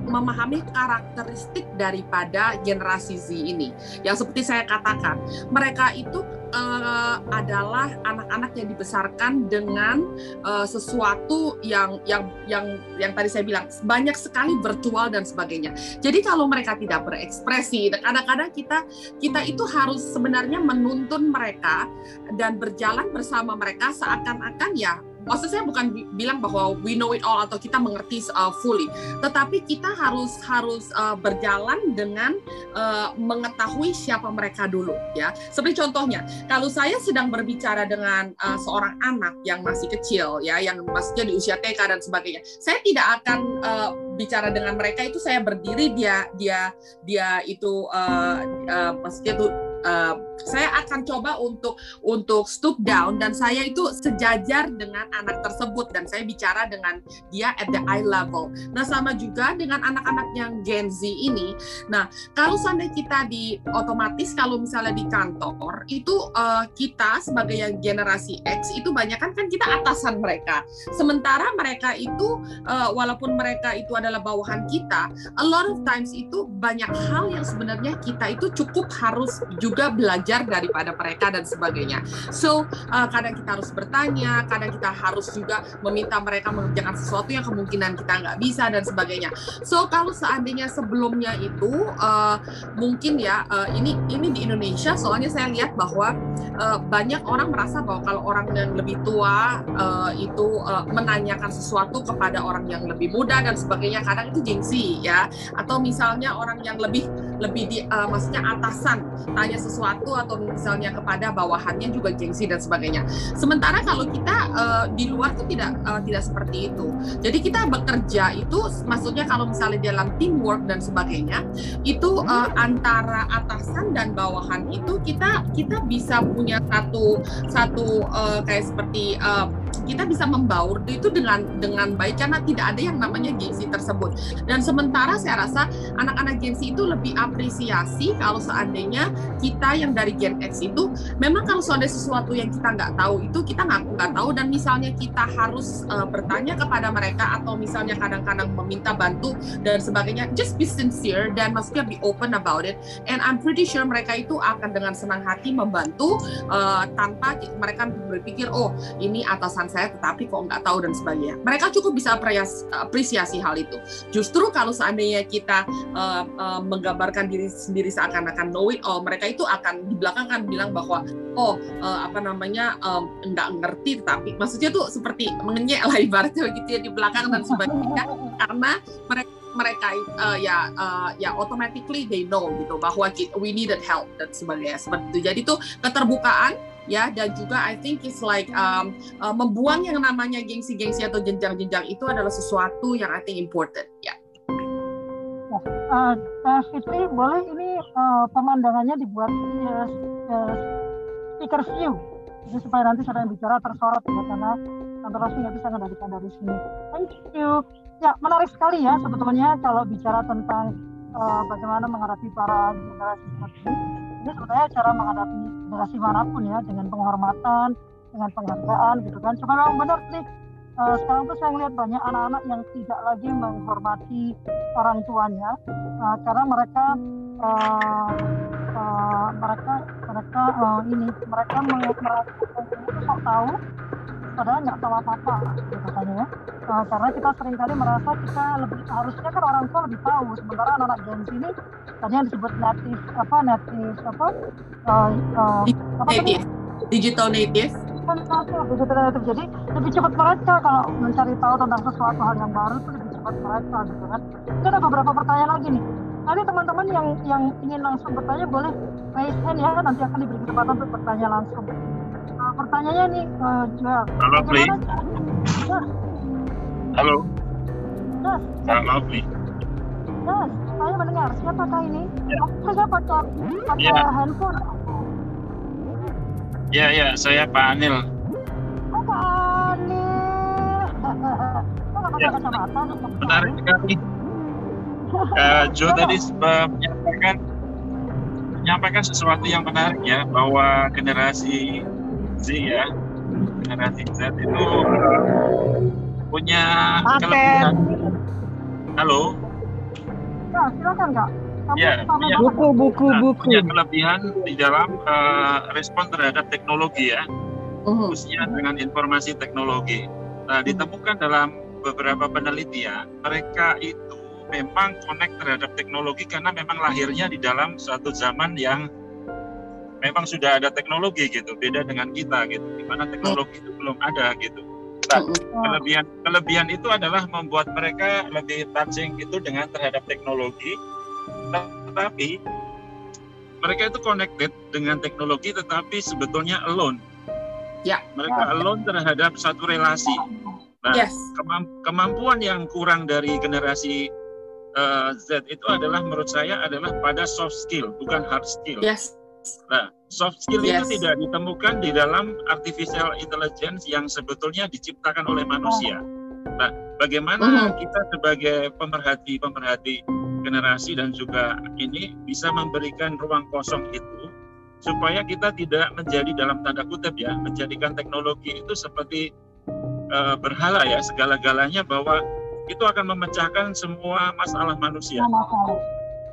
memahami karakteristik daripada generasi Z ini. Yang seperti saya katakan, mereka itu uh, adalah anak-anak yang dibesarkan dengan uh, sesuatu yang yang yang yang tadi saya bilang banyak sekali virtual dan sebagainya. Jadi kalau mereka tidak berekspresi, kadang-kadang kita kita itu harus sebenarnya menuntun mereka dan berjalan bersama mereka seakan-akan ya maksud saya bukan bilang bahwa we know it all atau kita mengerti uh, fully, tetapi kita harus harus uh, berjalan dengan uh, mengetahui siapa mereka dulu ya. Seperti contohnya, kalau saya sedang berbicara dengan uh, seorang anak yang masih kecil ya, yang masih di usia TK dan sebagainya, saya tidak akan uh, bicara dengan mereka itu saya berdiri dia dia dia itu uh, uh, maksudnya itu uh, saya akan coba untuk untuk stoop down dan saya itu sejajar dengan anak tersebut dan saya bicara dengan dia at the eye level. Nah sama juga dengan anak-anak yang Gen Z ini. Nah kalau seandainya kita di otomatis kalau misalnya di kantor itu uh, kita sebagai yang generasi X itu banyak kan kan kita atasan mereka. Sementara mereka itu uh, walaupun mereka itu adalah bawahan kita, a lot of times itu banyak hal yang sebenarnya kita itu cukup harus juga belajar daripada mereka dan sebagainya. So uh, kadang kita harus bertanya, kadang kita harus juga meminta mereka mengerjakan sesuatu yang kemungkinan kita nggak bisa dan sebagainya. So kalau seandainya sebelumnya itu uh, mungkin ya uh, ini ini di Indonesia soalnya saya lihat bahwa uh, banyak orang merasa bahwa kalau orang yang lebih tua uh, itu uh, menanyakan sesuatu kepada orang yang lebih muda dan sebagainya kadang itu gengsi ya atau misalnya orang yang lebih lebih di uh, maksudnya atasan tanya sesuatu atau misalnya kepada bawahannya juga gengsi dan sebagainya. Sementara kalau kita uh, di luar tuh tidak uh, tidak seperti itu. Jadi kita bekerja itu maksudnya kalau misalnya dalam teamwork dan sebagainya itu uh, antara atasan dan bawahan itu kita kita bisa punya satu satu uh, kayak seperti uh, kita bisa membaur itu dengan dengan baik karena tidak ada yang namanya gengsi tersebut. Dan sementara saya rasa anak-anak gengsi itu lebih apresiasi kalau seandainya kita yang dari Gen X itu memang kalau ada sesuatu yang kita nggak tahu itu kita ngaku nggak tahu dan misalnya kita harus uh, bertanya kepada mereka atau misalnya kadang-kadang meminta bantu dan sebagainya just be sincere dan maksudnya be open about it and I'm pretty sure mereka itu akan dengan senang hati membantu uh, tanpa mereka berpikir oh ini atasan tetapi kok nggak tahu dan sebagainya. Mereka cukup bisa apresiasi hal itu. Justru kalau seandainya kita uh, uh, menggambarkan diri sendiri seakan-akan know it all, mereka itu akan di belakang kan bilang bahwa oh uh, apa namanya um, nggak ngerti tapi maksudnya tuh seperti mengenyek lah ibaratnya begitu ya di belakang dan sebagainya karena mereka mereka uh, ya uh, ya automatically they know gitu bahwa we needed help dan sebagainya seperti itu jadi tuh keterbukaan ya dan juga I think it's like um, uh, membuang yang namanya gengsi-gengsi atau jenjang-jenjang itu adalah sesuatu yang I think important ya. Uh, uh, Fitri boleh ini uh, pemandangannya dibuat uh, uh, speaker view jadi supaya nanti saya yang bicara tersorot ya karena kantor Rossi nggak bisa mengendalikan dari sini. Thank you. Ya menarik sekali ya sebetulnya kalau bicara tentang uh, bagaimana menghadapi para generasi seperti ini. Ini sebetulnya cara menghadapi generasi mana pun ya dengan penghormatan dengan penghargaan gitu kan cuma memang benar sih uh, sekarang tuh saya melihat banyak anak-anak yang tidak lagi menghormati orang tuanya uh, karena mereka uh, uh, mereka mereka uh, ini mereka mereka sok tahu padahal nggak tahu apa-apa gitu katanya ya. Uh, karena kita sering kali merasa kita lebih harusnya kan orang tua lebih tahu. Sementara anak-anak Gen Z ini tadi yang disebut native apa native apa uh, uh, apa native. Digital native digital native. Jadi lebih cepat mereka kalau mencari tahu tentang sesuatu hal yang baru itu lebih cepat mereka gitu kan. Ini ada beberapa pertanyaan lagi nih. Nanti teman-teman yang yang ingin langsung bertanya boleh raise hand ya. Nanti akan diberi kesempatan untuk bertanya langsung pertanyaannya nih uh, Joel halo Pli halo Yes. halo Pli Yes, saya mendengar. Siapakah ini? Ya. Oh, saya pakai pakai Ya. handphone. ya ya saya Pak Anil Oh, Pak Anil. Kok Ya. kacamata? menarik sekali uh, Joe tadi uh, menyampaikan menyampaikan sesuatu yang menarik ya bahwa generasi Z ya generasi Z itu punya Paten. kelebihan halo Ya, silakan Kak. Ya, punya- buku buku Nah, buku punya kelebihan di dalam uh, respon terhadap teknologi ya Mhm. khususnya dengan informasi teknologi. Nah, ditemukan dalam beberapa penelitian, mereka itu memang connect terhadap teknologi karena memang lahirnya di dalam suatu zaman yang memang sudah ada teknologi gitu, beda dengan kita gitu, di mana teknologi itu belum ada gitu. Nah, kelebihan kelebihan itu adalah membuat mereka lebih touching itu dengan terhadap teknologi tetapi mereka itu connected dengan teknologi tetapi sebetulnya alone Ya. mereka alone terhadap satu relasi nah Yes. kemam- kemampuan yang kurang dari generasi eh, Z itu adalah menurut saya adalah pada soft skill bukan hard skill Yes. Nah, soft skill Yes. itu tidak ditemukan di dalam artificial intelligence yang sebetulnya diciptakan oleh manusia. Nah, bagaimana Mhm. kita sebagai pemerhati-pemerhati generasi dan juga ini bisa memberikan ruang kosong itu supaya kita tidak menjadi dalam tanda kutip ya, menjadikan teknologi itu seperti eh, berhala ya, segala-galanya bahwa itu akan memecahkan semua masalah manusia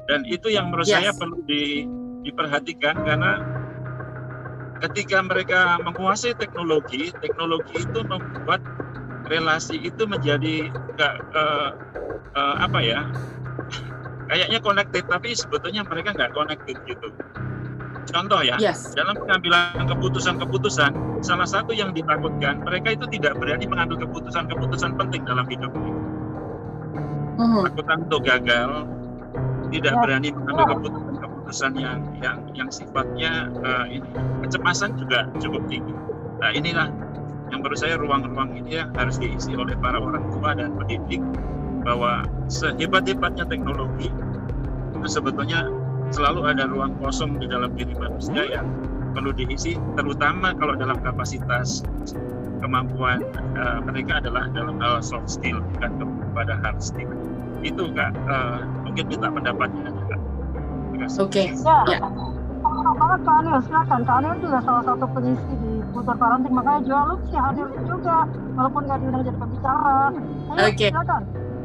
dan itu yang menurut Yes. saya perlu di, diperhatikan karena ketika mereka menguasai teknologi, teknologi itu membuat relasi itu menjadi enggak eh, eh, apa ya kayaknya connected tapi sebetulnya mereka nggak connected gitu. Contoh ya, Yes. dalam pengambilan keputusan-keputusan, salah satu yang ditakutkan mereka itu tidak berani mengambil keputusan-keputusan penting dalam hidup ini. Mhm. Takutan untuk gagal, tidak Ya. berani mengambil keputusan-keputusan yang yang yang sifatnya uh, ini kecemasan juga cukup tinggi. Nah inilah yang menurut saya ruang-ruang ini yang harus diisi oleh para orang tua dan pendidik bahwa sehebat-hebatnya teknologi itu sebetulnya selalu ada ruang kosong di dalam diri manusia yang perlu diisi terutama kalau dalam kapasitas kemampuan uh, mereka adalah dalam hal soft skill bukan kepada hard skill itu kak uh, mungkin minta pendapatnya kak. Oke. Ya, Ya. sama banget Kak Anil, silakan. Kak Anil juga salah satu pengisi di Kultur Parenting, makanya jual lu sih hadir juga, walaupun nggak diundang jadi pembicara. Oke. silakan.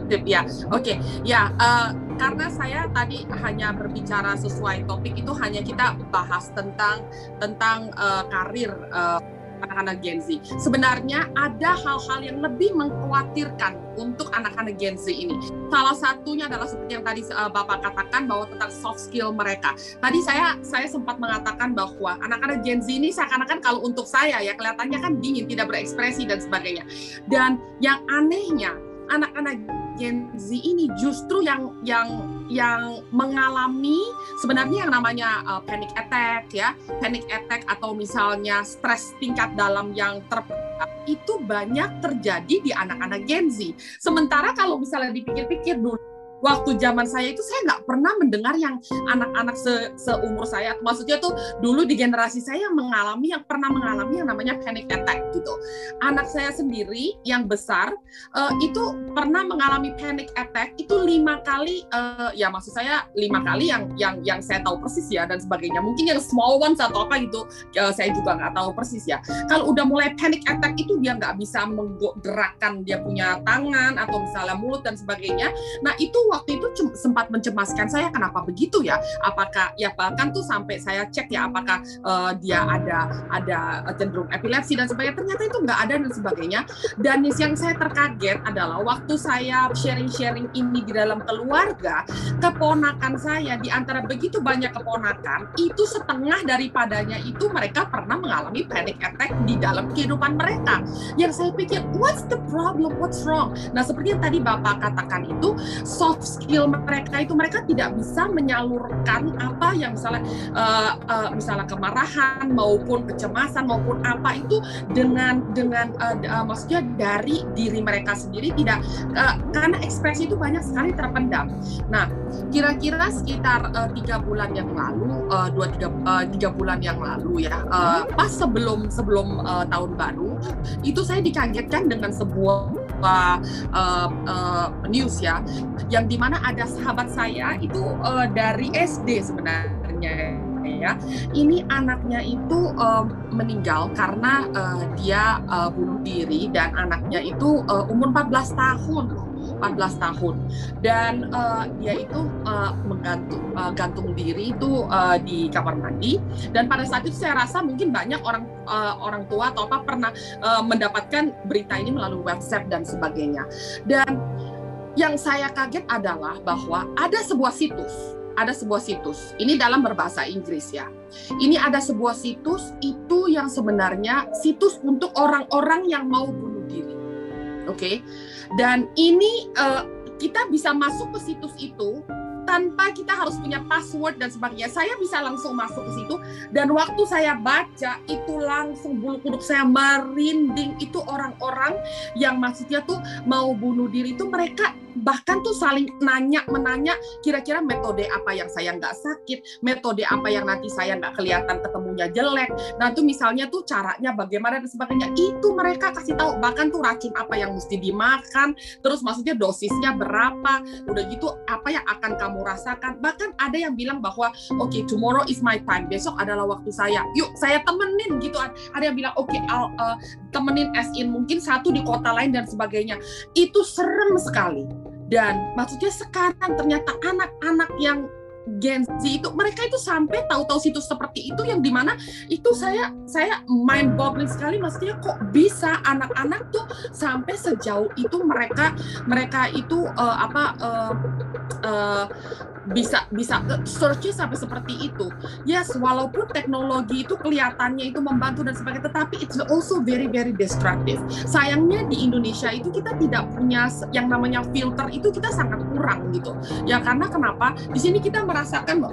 Sip, ya, oke, ya, eh, karena saya tadi hanya berbicara sesuai topik itu hanya kita bahas tentang tentang eh, karir eh, anak-anak Gen Z. Sebenarnya ada hal-hal yang lebih mengkhawatirkan untuk anak-anak Gen Z ini. Salah satunya adalah seperti yang tadi eh, Bapak katakan bahwa tentang soft skill mereka. Tadi saya saya sempat mengatakan bahwa anak-anak Gen Z ini seakan-akan kalau untuk saya ya kelihatannya kan dingin, tidak berekspresi dan sebagainya. Dan yang anehnya anak-anak Gen Z ini justru yang yang yang mengalami sebenarnya yang namanya uh, panic attack ya, panic attack atau misalnya stres tingkat dalam yang ter itu banyak terjadi di anak-anak Gen Z. Sementara kalau misalnya dipikir-pikir dulu waktu zaman saya itu saya nggak pernah mendengar yang anak-anak se seumur saya. Maksudnya tuh dulu di generasi saya yang mengalami yang pernah mengalami yang namanya panic attack gitu. Anak saya sendiri yang besar uh, itu pernah mengalami panic attack itu lima kali uh, ya maksud saya lima kali yang yang yang saya tahu persis ya dan sebagainya. Mungkin yang small ones atau apa gitu uh, saya juga nggak tahu persis ya. Kalau udah mulai panic attack itu dia nggak bisa menggerakkan dia punya tangan atau misalnya mulut dan sebagainya. Nah itu waktu itu sempat mencemaskan saya kenapa begitu ya? Apakah ya bahkan tuh sampai saya cek ya apakah uh, dia ada ada cenderung epilepsi dan sebagainya. Ternyata itu nggak ada dan sebagainya. Dan yang saya terkaget adalah waktu saya sharing-sharing ini di dalam keluarga keponakan saya di antara begitu banyak keponakan itu setengah daripadanya itu mereka pernah mengalami panic attack di dalam kehidupan mereka. Yang saya pikir what's the problem? What's wrong? Nah seperti yang tadi bapak katakan itu soft skill mereka itu mereka tidak bisa menyalurkan apa yang misalnya uh, uh, misalnya kemarahan maupun kecemasan maupun apa itu dengan dengan uh, uh, maksudnya dari diri mereka sendiri tidak uh, karena ekspresi itu banyak sekali terpendam. Nah, kira-kira sekitar uh, tiga bulan yang lalu, uh, dua tiga uh, tiga bulan yang lalu ya, uh, pas sebelum sebelum uh, tahun baru, itu saya dikagetkan dengan sebuah uh, uh, news ya, yang di mana ada sahabat saya itu uh, dari SD sebenarnya ya. Ini anaknya itu um, meninggal karena uh, dia uh, bunuh diri dan anaknya itu uh, umur 14 tahun 14 tahun dan uh, dia itu uh, menggantung uh, gantung diri itu uh, di kamar mandi dan pada saat itu saya rasa mungkin banyak orang uh, orang tua atau apa pernah uh, mendapatkan berita ini melalui WhatsApp dan sebagainya dan yang saya kaget adalah bahwa ada sebuah situs ada sebuah situs. Ini dalam berbahasa Inggris ya. Ini ada sebuah situs itu yang sebenarnya situs untuk orang-orang yang mau bunuh diri. Oke. Okay? Dan ini uh, kita bisa masuk ke situs itu tanpa kita harus punya password dan sebagainya. Saya bisa langsung masuk ke situ dan waktu saya baca itu langsung bulu kuduk saya merinding itu orang-orang yang maksudnya tuh mau bunuh diri itu mereka bahkan tuh saling nanya menanya kira-kira metode apa yang saya nggak sakit metode apa yang nanti saya nggak kelihatan ketemunya jelek. Nah itu misalnya tuh caranya bagaimana dan sebagainya itu mereka kasih tahu. Bahkan tuh racun apa yang mesti dimakan terus maksudnya dosisnya berapa udah gitu apa yang akan kamu rasakan. Bahkan ada yang bilang bahwa oke okay, tomorrow is my time besok adalah waktu saya. Yuk saya temenin gitu ada yang bilang oke okay, uh, temenin as in mungkin satu di kota lain dan sebagainya. Itu serem sekali dan maksudnya sekarang ternyata anak-anak yang Gen Z itu mereka itu sampai tahu-tahu situs seperti itu yang di mana itu saya saya mind boggling sekali maksudnya kok bisa anak-anak tuh sampai sejauh itu mereka mereka itu uh, apa uh, uh, bisa bisa searchnya sampai seperti itu. Yes, walaupun teknologi itu kelihatannya itu membantu dan sebagainya, tetapi it's also very very destructive. Sayangnya di Indonesia itu kita tidak punya yang namanya filter itu kita sangat kurang gitu. Ya karena kenapa? Di sini kita merasakan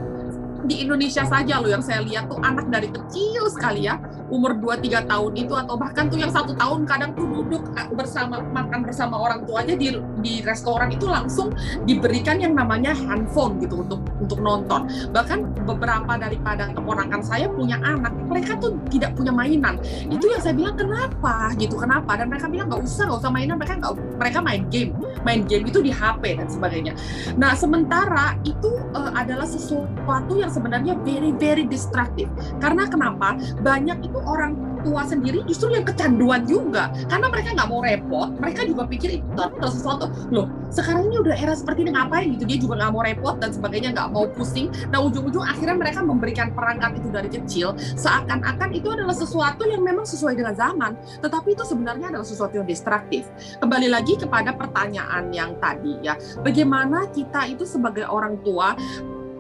di Indonesia saja loh yang saya lihat tuh anak dari kecil sekali ya umur 2-3 tahun itu atau bahkan tuh yang satu tahun kadang tuh duduk eh, bersama makan bersama orang tuanya di di restoran itu langsung diberikan yang namanya handphone gitu untuk untuk nonton. Bahkan beberapa daripada keponakan saya punya anak mereka tuh tidak punya mainan. Itu yang saya bilang kenapa? Gitu kenapa? Dan mereka bilang nggak usah nggak usah mainan. Mereka nggak mereka main game. Main game itu di HP dan sebagainya. Nah sementara itu uh, adalah sesuatu yang sebenarnya very very destructive. Karena kenapa? Banyak itu orang tua sendiri justru yang kecanduan juga. Karena mereka nggak mau repot mereka juga pikir itu adalah sesuatu. Loh sekarang ini udah era seperti ini ngapain gitu? Dia juga nggak mau repot dan sebagainya nggak mau pusing. Nah ujung-ujung akhirnya mereka memberikan perangkat itu dari kecil. Seakan-akan itu adalah sesuatu yang memang sesuai dengan zaman tetapi itu sebenarnya adalah sesuatu yang destruktif. Kembali lagi kepada pertanyaan yang tadi ya. Bagaimana kita itu sebagai orang tua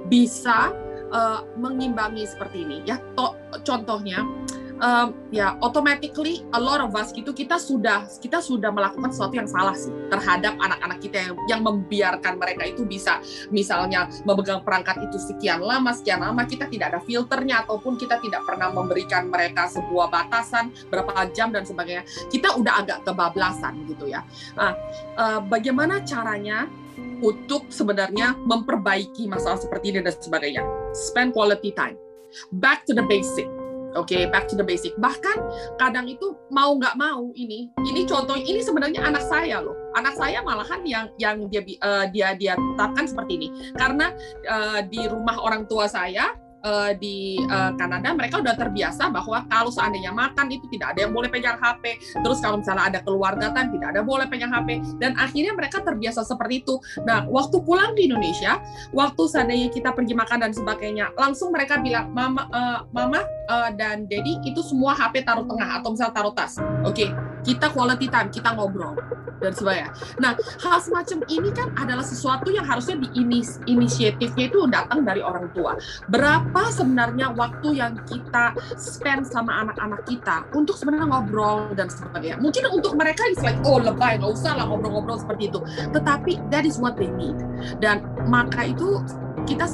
bisa uh, mengimbangi seperti ini? Ya to contohnya um, ya automatically a lot of us gitu kita sudah kita sudah melakukan sesuatu yang salah sih terhadap anak-anak kita yang yang membiarkan mereka itu bisa misalnya memegang perangkat itu sekian lama sekian lama kita tidak ada filternya ataupun kita tidak pernah memberikan mereka sebuah batasan berapa jam dan sebagainya kita udah agak kebablasan gitu ya nah uh, bagaimana caranya untuk sebenarnya memperbaiki masalah seperti ini dan sebagainya. Spend quality time. Back to the basic. Oke, okay, back to the basic. Bahkan kadang itu mau nggak mau ini, ini contoh ini sebenarnya anak saya loh. Anak saya malahan yang yang dia uh, dia dia tetapkan seperti ini. Karena uh, di rumah orang tua saya uh, di uh, Kanada mereka udah terbiasa bahwa kalau seandainya makan itu tidak ada yang boleh pegang HP terus kalau misalnya ada keluarga kan tidak ada boleh pegang HP dan akhirnya mereka terbiasa seperti itu. Nah waktu pulang di Indonesia waktu seandainya kita pergi makan dan sebagainya langsung mereka bilang mama uh, mama uh, dan daddy itu semua HP taruh tengah atau misalnya taruh tas. Oke okay kita quality time, kita ngobrol dan sebagainya. Nah, hal semacam ini kan adalah sesuatu yang harusnya di inis inisiatifnya itu datang dari orang tua. Berapa sebenarnya waktu yang kita spend sama anak-anak kita untuk sebenarnya ngobrol dan sebagainya. Mungkin untuk mereka it's like oh lebay, nggak usah lah ngobrol-ngobrol seperti itu. Tetapi that is what they need. Dan maka itu kita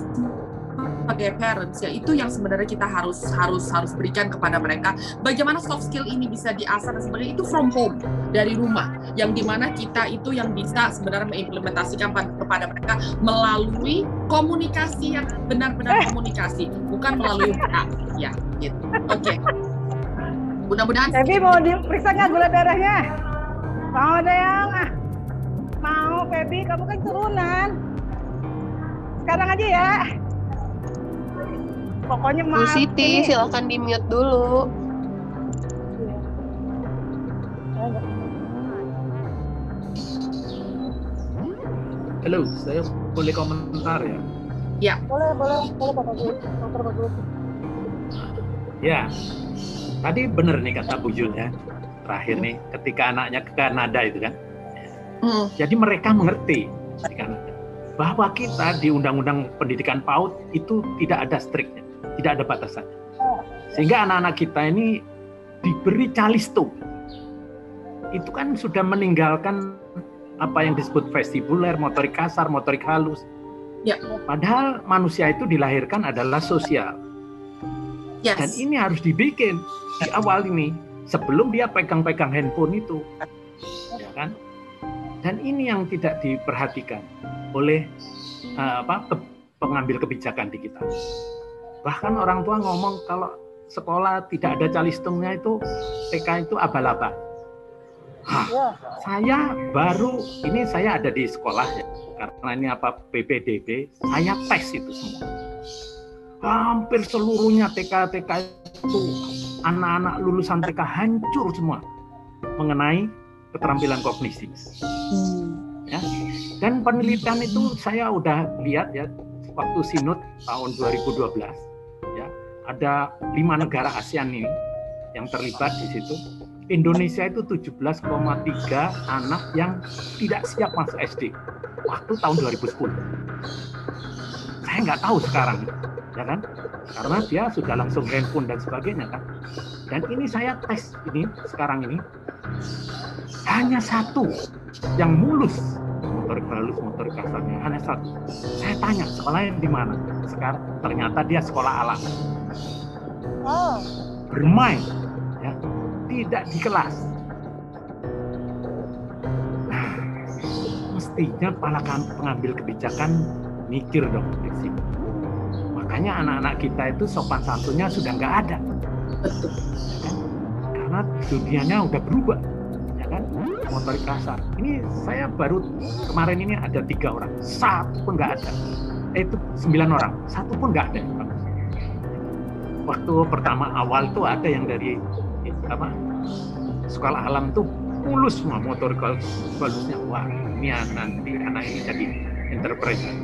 sebagai parents ya itu yang sebenarnya kita harus harus harus berikan kepada mereka. Bagaimana soft skill ini bisa diasah dan sebagainya itu from home dari rumah yang di mana kita itu yang bisa sebenarnya mengimplementasikan kepada mereka melalui komunikasi yang benar-benar eh. komunikasi bukan melalui WA ya gitu. Oke. Okay. mudah-mudahan tapi mau diperiksa nggak gula darahnya? Mau ada yang ah mau Feby. Kamu kan turunan. Sekarang aja ya pokoknya Bu Siti silahkan di mute dulu Halo, saya boleh komentar ya? Ya. Boleh, boleh, boleh Pak Bagus. Dokter. Ya, tadi benar nih kata Bu Jun ya. Terakhir nih, ketika anaknya ke Kanada itu kan. Hmm. Jadi mereka mengerti di Kanada bahwa kita di Undang-Undang Pendidikan PAUD itu tidak ada striknya tidak ada batasan. Sehingga anak-anak kita ini diberi calisto. Itu kan sudah meninggalkan apa yang disebut vestibuler, motorik kasar, motorik halus. Ya. Padahal manusia itu dilahirkan adalah sosial. Yes. Dan ini harus dibikin di awal ini sebelum dia pegang-pegang handphone itu. Ya kan? Dan ini yang tidak diperhatikan oleh uh, apa pengambil kebijakan di kita. Bahkan orang tua ngomong kalau sekolah tidak ada calistungnya itu TK itu abal-abal. Hah, ya. saya baru ini saya ada di sekolah ya karena ini apa PPDB saya tes itu semua hampir seluruhnya TK TK itu anak-anak lulusan TK hancur semua mengenai keterampilan kognisi ya dan penelitian itu saya udah lihat ya waktu sinod tahun 2012 ada lima negara ASEAN ini yang terlibat di situ. Indonesia itu 17,3 anak yang tidak siap masuk SD waktu tahun 2010. saya nggak tahu sekarang ya kan karena dia sudah langsung handphone dan sebagainya kan dan ini saya tes ini sekarang ini. Hanya satu yang mulus motorik halus motorik kasarnya. Hanya satu. Saya tanya sekolahnya di mana? Sekarang ternyata dia sekolah alam. Oh, bermain ya. Tidak di kelas. Nah mestinya para kam- pengambil kebijakan mikir dong di sini makanya anak-anak kita itu sopan santunnya sudah nggak ada Betul. karena dunianya udah berubah ya kan? Motorik kasar ini saya baru kemarin ini ada tiga orang. Satu pun nggak ada. Eh, itu sembilan orang. Satu pun nggak ada. Waktu pertama awal tuh ada yang dari apa sekolah alam tuh mulus semua motor balusnya wah ini nanti anak ini jadi interpreter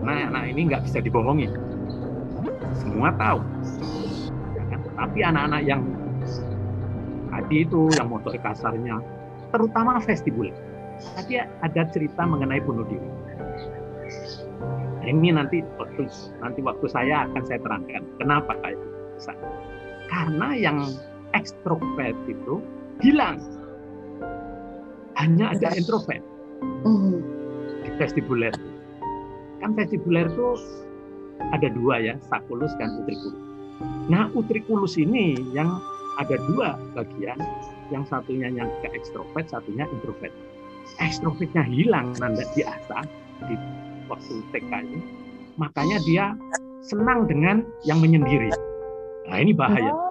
karena anak ini nggak bisa dibohongi. Semua tahu? Tapi anak-anak yang tadi itu yang motor kasarnya terutama vestibular tadi ada cerita mengenai bunuh diri ini nanti waktu nanti waktu saya akan saya terangkan kenapa bisa. Karena yang ekstrovert itu hilang. Hanya ada introvert Mhm. di vestibuler. Kan vestibuler itu ada dua ya, sakulus dan utriculus. Nah, utriculus ini yang ada dua bagian, yang satunya yang ke ekstrovert, satunya introvert. Ekstrovertnya hilang nanda diasah di waktu TK ini, makanya dia senang dengan yang menyendiri. Nah, ini bahaya oh.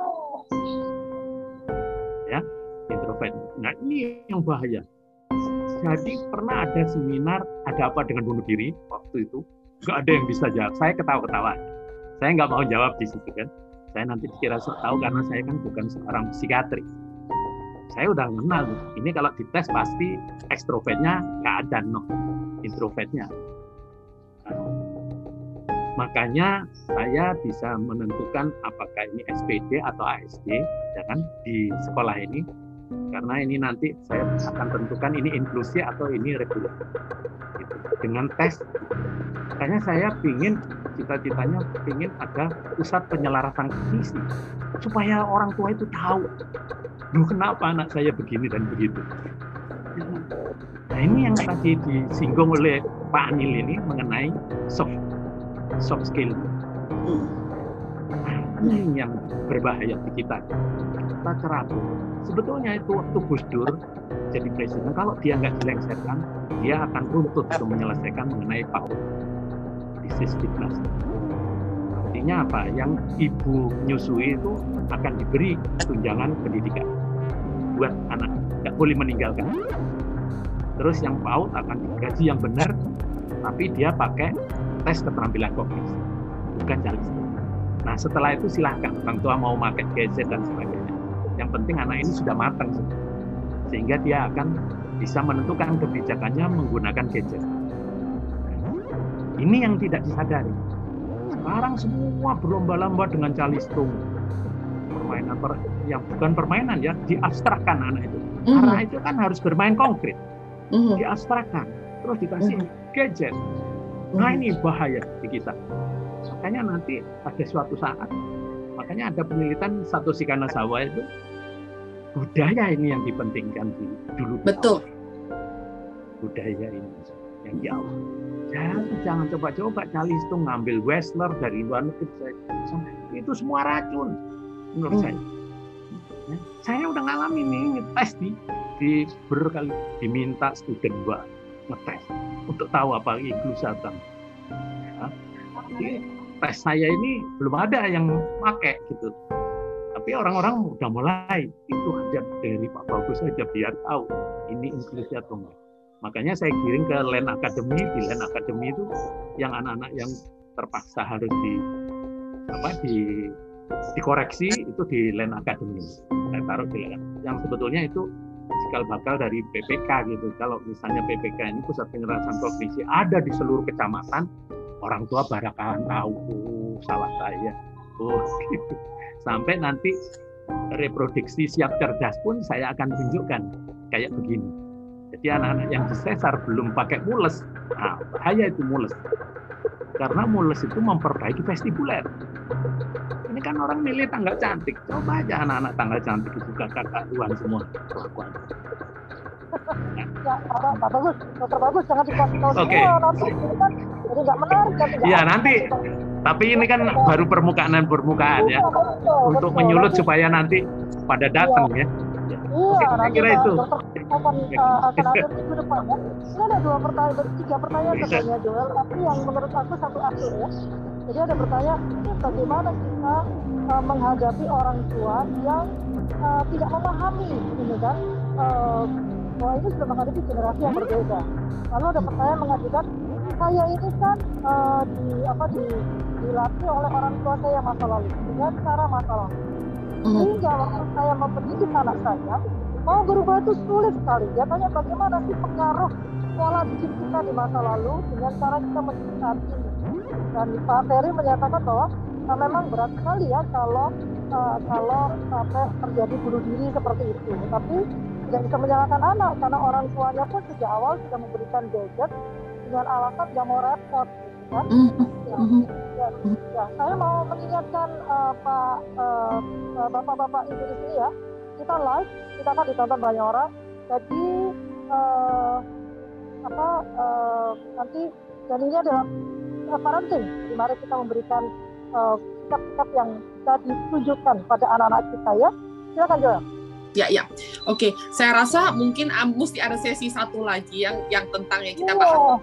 introvert. Nah, ini yang bahaya. Jadi pernah ada seminar ada apa dengan bunuh diri waktu itu nggak ada yang bisa jawab. Saya ketawa-ketawa. Saya nggak mau jawab di situ kan. Saya nanti dikira sok tahu karena saya kan bukan seorang psikiatri. Saya udah kenal. Ini kalau dites pasti ekstrovertnya nggak ada no introvertnya. Makanya saya bisa menentukan apakah ini SPD atau ASD ya kan di sekolah ini karena ini nanti saya akan tentukan ini inklusi atau ini reguler gitu. dengan tes. Makanya saya ingin cita-citanya ingin ada pusat penyelarasan visi supaya orang tua itu tahu. Duh, kenapa anak saya begini dan begitu? Nah ini yang tadi disinggung oleh Pak Anil ini mengenai soft soft skill. Nah, ini yang berbahaya di kita. Kita cerabut sebetulnya itu waktu Gus Dur jadi presiden kalau dia nggak dilengsarkan dia akan runtuh untuk menyelesaikan mengenai PAUD disease fitness artinya apa? Yang ibu menyusui itu akan diberi tunjangan pendidikan buat anak. Nggak boleh meninggalkan. Terus yang PAUD akan digaji yang benar tapi dia pakai tes keterampilan kognitif bukan calis nah setelah itu silahkan. Orang tua mau pakai gadget dan sebagainya yang penting anak ini sudah matang sehingga dia akan bisa menentukan kebijakannya menggunakan gadget. Ini yang tidak disadari. Sekarang semua berlomba-lomba dengan calistung. Permainan per, yang bukan permainan ya, diabstrakkan anak itu. Karena itu kan harus bermain konkret. Mhm. Diabstrakkan, terus dikasih gadget. Nah ini bahaya di kita. Makanya nanti pada suatu saat, makanya ada penelitian satu Sikanasawa itu budaya ini yang dipentingkan di, dulu. Betul. Budaya ini yang di awal. Jadi jangan coba-coba calistung ngambil Westler dari luar negeri. Itu semua racun menurut Hmm. saya. Ya, Saya udah ngalamin nih ngetes di di berkali diminta student gua ngetes untuk tahu apa inklusi atau. Ya, jadi tes saya ini belum ada yang pakai gitu. Tapi orang-orang udah mulai itu aja dari Pak Bagus saja biar tahu ini inklusi atau enggak. Makanya saya kirim ke Land Academy, di Land Academy itu yang anak-anak yang terpaksa harus di apa di dikoreksi itu di Land Academy. Saya taruh di Land. Yang sebetulnya itu cikal bakal dari PPK gitu. Kalau misalnya PPK ini pusat penyelarasan provinsi ada di seluruh kecamatan, orang tua barakalan tahu oh, salah saya. Oh, gitu. Sampai nanti reproduksi siap cerdas pun saya akan tunjukkan kayak begini. Jadi anak-anak yang disesar belum pakai mules, nah bahaya itu mules. Karena mules itu memperbaiki vestibuler. Ini kan orang milih tanggal cantik. Coba aja anak-anak tanggal cantik itu kakak Tuhan semua kelakuan. ya, Pak, bagus, ini kan jadi kan Iya nanti, tapi ini kan baru permukaan dan permukaan ya, Iya, untuk menyulut supaya nanti pada datang ya. Iya, nanti kira itu. akan uh, akan ada minggu depan ya. Ini ada dua pertanyaan, tiga pertanyaan sebenarnya Joel, tapi yang menurut aku satu akhir ya. Jadi ada bertanya, ini bagaimana kita uh, menghadapi orang tua yang uh, tidak memahami ini kan, uh, bahwa ini sudah menghadapi generasi yang berbeda. Lalu ada pertanyaan mengajukan, saya ini kan uh, di apa di dilatih oleh orang tua saya masa lalu. Dengan cara masa lalu. Sehingga waktu saya mendidik anak saya mau berubah itu sulit sekali. Dia tanya bagaimana sih pengaruh pola didik kita di masa lalu dengan cara kita mendidik saat ini dan Pak Ferry menyatakan bahwa nah, memang berat sekali ya kalau uh, kalau sampai terjadi bunuh diri seperti itu. Tapi tidak bisa menyalahkan anak karena orang tuanya pun sejak awal sudah memberikan gadget dengan alasan nggak mau repot gitu kan ya, ya, ya, saya mau mengingatkan uh, Pak uh, uh, bapak-bapak ibu di sini ya. Kita live kita akan ditonton banyak orang. Jadi uh, apa uh, nanti ini adalah uh, parenting. Jadi mari kita memberikan uh, sikap-sikap yang bisa ditunjukkan pada anak-anak kita ya. Silakan Joel Ya, ya. Oke, saya rasa mungkin um, mesti ada sesi satu lagi yang yang tentang yang kita bahas.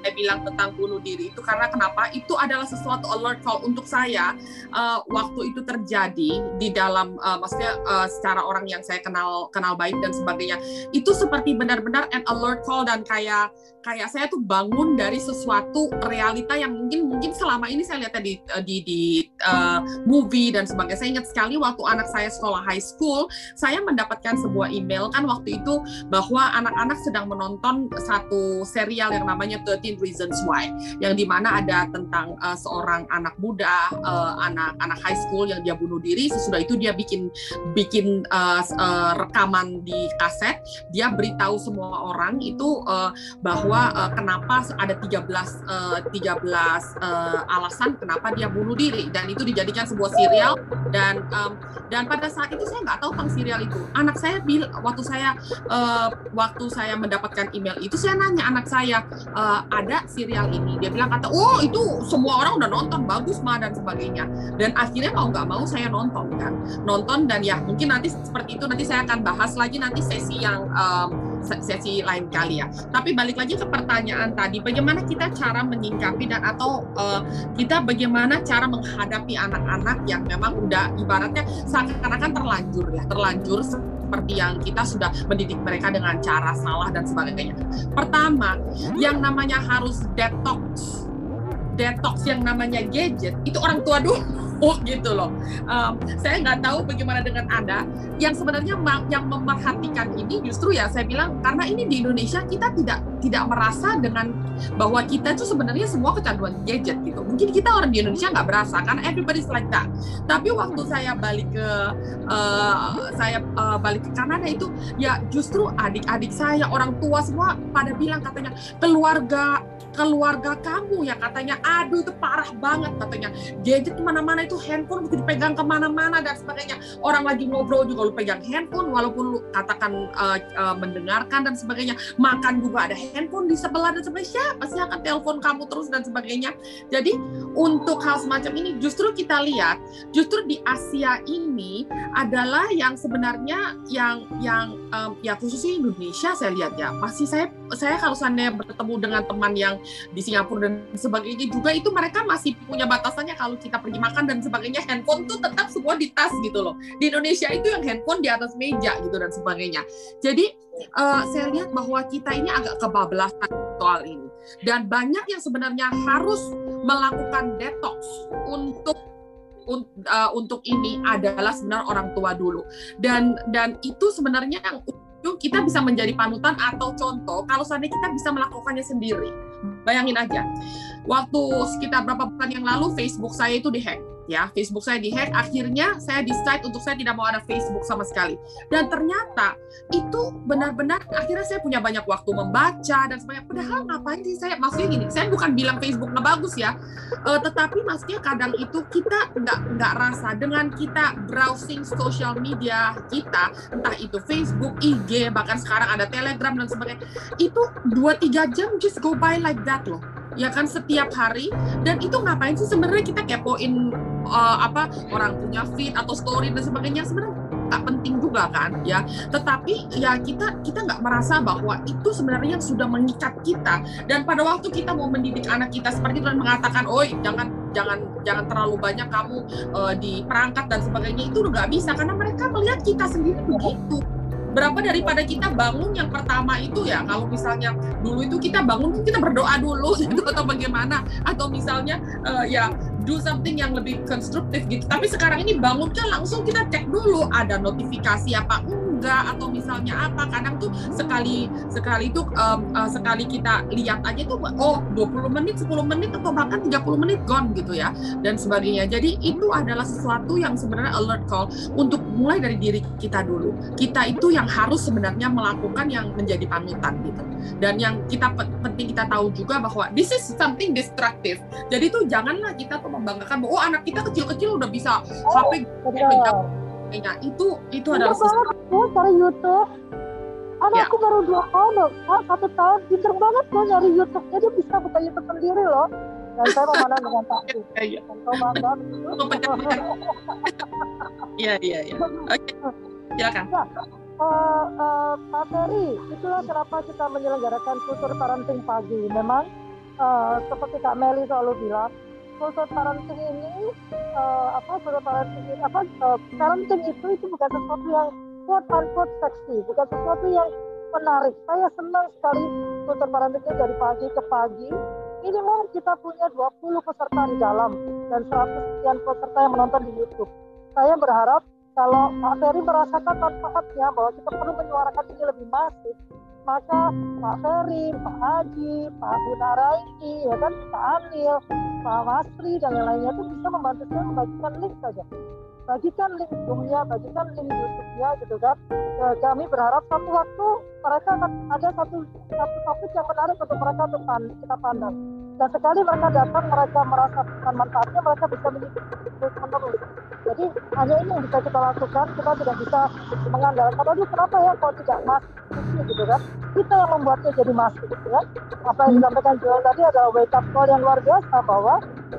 Saya bilang tentang bunuh diri itu karena kenapa? Itu adalah sesuatu alert call untuk saya uh, waktu itu terjadi di dalam uh, maksudnya uh, secara orang yang saya kenal kenal baik dan sebagainya. Itu seperti benar-benar an alert call dan kayak kayak saya tuh bangun dari sesuatu realita yang mungkin mungkin selama ini saya lihat di di di uh, movie dan sebagainya. Saya ingat sekali waktu anak saya sekolah high school, saya mendapatkan sebuah email kan waktu itu bahwa anak-anak sedang menonton satu serial yang namanya 13 Reasons Why yang di mana ada tentang uh, seorang anak muda uh, anak anak high school yang dia bunuh diri sesudah itu dia bikin bikin uh, uh, rekaman di kaset dia beritahu semua orang itu uh, bahwa uh, kenapa ada 13 uh, 13 uh, alasan kenapa dia bunuh diri. Dan itu dijadikan sebuah serial. Dan um, dan pada saat itu saya nggak tahu tentang serial itu. Anak saya bil waktu saya uh, waktu saya mendapatkan email itu saya nanya anak saya uh, ada serial ini? Dia bilang kata oh itu semua orang udah nonton bagus mah dan sebagainya. Dan akhirnya mau nggak mau saya nonton kan. Nonton dan ya mungkin nanti seperti itu nanti saya akan bahas lagi nanti sesi yang um, sesi lain kali ya. Tapi balik lagi ke pertanyaan tadi bagaimana kita cara menyingkapi dan atau uh, kita bagaimana cara menghadapi anak-anak yang memang udah ibaratnya seakan-akan terlanjur ya terlanjur seperti yang kita sudah mendidik mereka dengan cara salah dan sebagainya. Pertama, yang namanya harus detox. Detox yang namanya gadget itu orang tua dulu gitu loh. Um, saya nggak tahu bagaimana dengan anda yang sebenarnya yang memerhatikan ini justru ya saya bilang karena ini di Indonesia kita tidak tidak merasa dengan bahwa kita itu sebenarnya semua kecanduan gadget gitu. Mungkin kita orang di Indonesia nggak berasa karena everybody's like that. Tapi waktu saya balik ke uh, saya uh, balik ke Kanada itu ya justru adik-adik saya orang tua semua pada bilang katanya keluarga keluarga kamu ya katanya. Aduh itu parah banget katanya. Gadget ke mana-mana itu handphone begitu dipegang ke mana-mana dan sebagainya. Orang lagi ngobrol juga lu pegang handphone walaupun lu katakan uh, uh, mendengarkan dan sebagainya. Makan juga ada handphone di sebelah dan sebagainya. Siapa sih akan telepon kamu terus dan sebagainya? Jadi untuk hal semacam ini justru kita lihat justru di Asia ini adalah yang sebenarnya yang yang um, ya khususnya Indonesia saya lihat ya. Pasti saya saya kalau seandainya bertemu dengan teman yang di Singapura dan sebagainya juga itu mereka masih punya batasannya kalau kita pergi makan dan sebagainya. Handphone tuh tetap semua di tas gitu loh. Di Indonesia itu yang handphone di atas meja gitu dan sebagainya. Jadi uh, saya lihat bahwa kita ini agak kebablasan soal ini. Dan banyak yang sebenarnya harus melakukan detox untuk un- uh, untuk ini adalah sebenarnya orang tua dulu. Dan dan itu sebenarnya yang kita bisa menjadi panutan atau contoh kalau seandainya kita bisa melakukannya sendiri. Bayangin aja waktu sekitar berapa bulan yang lalu Facebook saya itu dihack ya. Facebook saya dihack akhirnya saya decide untuk saya tidak mau ada Facebook sama sekali. Dan ternyata itu benar-benar akhirnya saya punya banyak waktu membaca dan sebagainya. Padahal ngapain sih saya? Maksudnya gini saya bukan bilang Facebook nggak bagus ya. Uh, tetapi maksudnya kadang itu kita nggak nggak rasa dengan kita browsing social media kita entah itu Facebook IG bahkan sekarang ada Telegram dan sebagainya itu dua tiga jam just go by like that loh ya kan setiap hari. Dan itu ngapain sih sebenarnya kita kepoin uh, apa orang punya feed atau story dan sebagainya? Sebenarnya tak penting juga kan ya. Tetapi ya kita kita nggak merasa bahwa itu sebenarnya yang sudah mengikat kita. Dan pada waktu kita mau mendidik anak kita seperti itu mengatakan oi jangan jangan jangan terlalu banyak kamu uh, di perangkat dan sebagainya itu nggak bisa. Karena mereka melihat kita sendiri begitu berapa daripada kita bangun yang pertama itu ya? Kalau misalnya dulu itu kita bangun kita berdoa dulu gitu atau bagaimana? Atau misalnya uh, ya do something yang lebih konstruktif gitu. Tapi sekarang ini bangun kan langsung kita cek dulu ada notifikasi apa enggak atau misalnya apa. Kadang tuh sekali sekali itu um, uh, sekali kita lihat aja tuh oh 20 menit 10 menit atau bahkan 30 menit gone gitu ya dan sebagainya. Jadi itu adalah sesuatu yang sebenarnya alert call untuk mulai dari diri kita dulu. Kita itu yang harus sebenarnya melakukan yang menjadi panutan gitu. Dan yang kita penting kita tahu juga bahwa this is something destructive. Jadi tuh janganlah kita tuh membanggakan bahwa oh anak kita kecil-kecil udah bisa oh, HP sebagainya itu itu adalah banget tuh cari YouTube. Anakku ya. baru dua tahun loh. Ah, satu tahun. Pinter banget loh nyari YouTube. Jadi bisa buka YouTube sendiri loh. Dan saya memandang dengan takut iya. Iya iya iya iya. Oke. Silakan. Ya. Uh, uh, Pak Ferry, itulah kenapa kita menyelenggarakan kultur parenting pagi. Memang uh, seperti Kak Meli selalu bilang, parenting ini uh, apa parenting ini apa uh, parenting itu itu bukan sesuatu yang quote unquote seksi bukan sesuatu yang menarik. Saya senang sekali kultur parenting ini dari pagi ke pagi. Minimal kita punya 20 peserta di dalam dan 100 sekian peserta yang menonton di YouTube. Saya berharap kalau Pak Ferry merasakan manfaatnya bahwa kita perlu menyuarakan ini lebih masif maka Pak Ferry, Pak Haji, Pak Bunaraini, ya kan, Pak Anil, Pak Masri dan yang lainnya itu bisa membantu saya membagikan link saja. Bagikan link Zoom-nya, bagikan link YouTube-nya gitu kan. Ya, kami berharap satu waktu mereka akan ada satu satu topik yang menarik untuk mereka untuk kita pandang. Dan sekali mereka datang, mereka merasakan manfaatnya, mereka bisa mengikuti terus menerus. Jadi hanya ini yang bisa kita lakukan. Kita tidak bisa mengandalkan, aduh kenapa ya kalau tidak masuk gitu kan. Kita yang membuatnya jadi masuk gitu kan. Apa yang disampaikan Joel tadi adalah wake up call yang luar biasa bahwa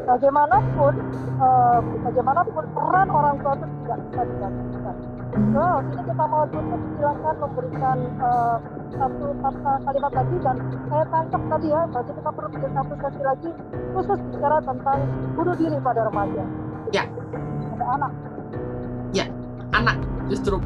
bagaimanapun uh, bagaimanapun peran orang tua itu tidak bisa digantikan. So, ini kita mau tutup silakan memberikan uh, satu kata kalimat lagi dan saya tangkap tadi ya berarti kita perlu bikin satu sesi lagi khusus bicara tentang bunuh diri pada remaja. Ya. Anak. Ya, anak justru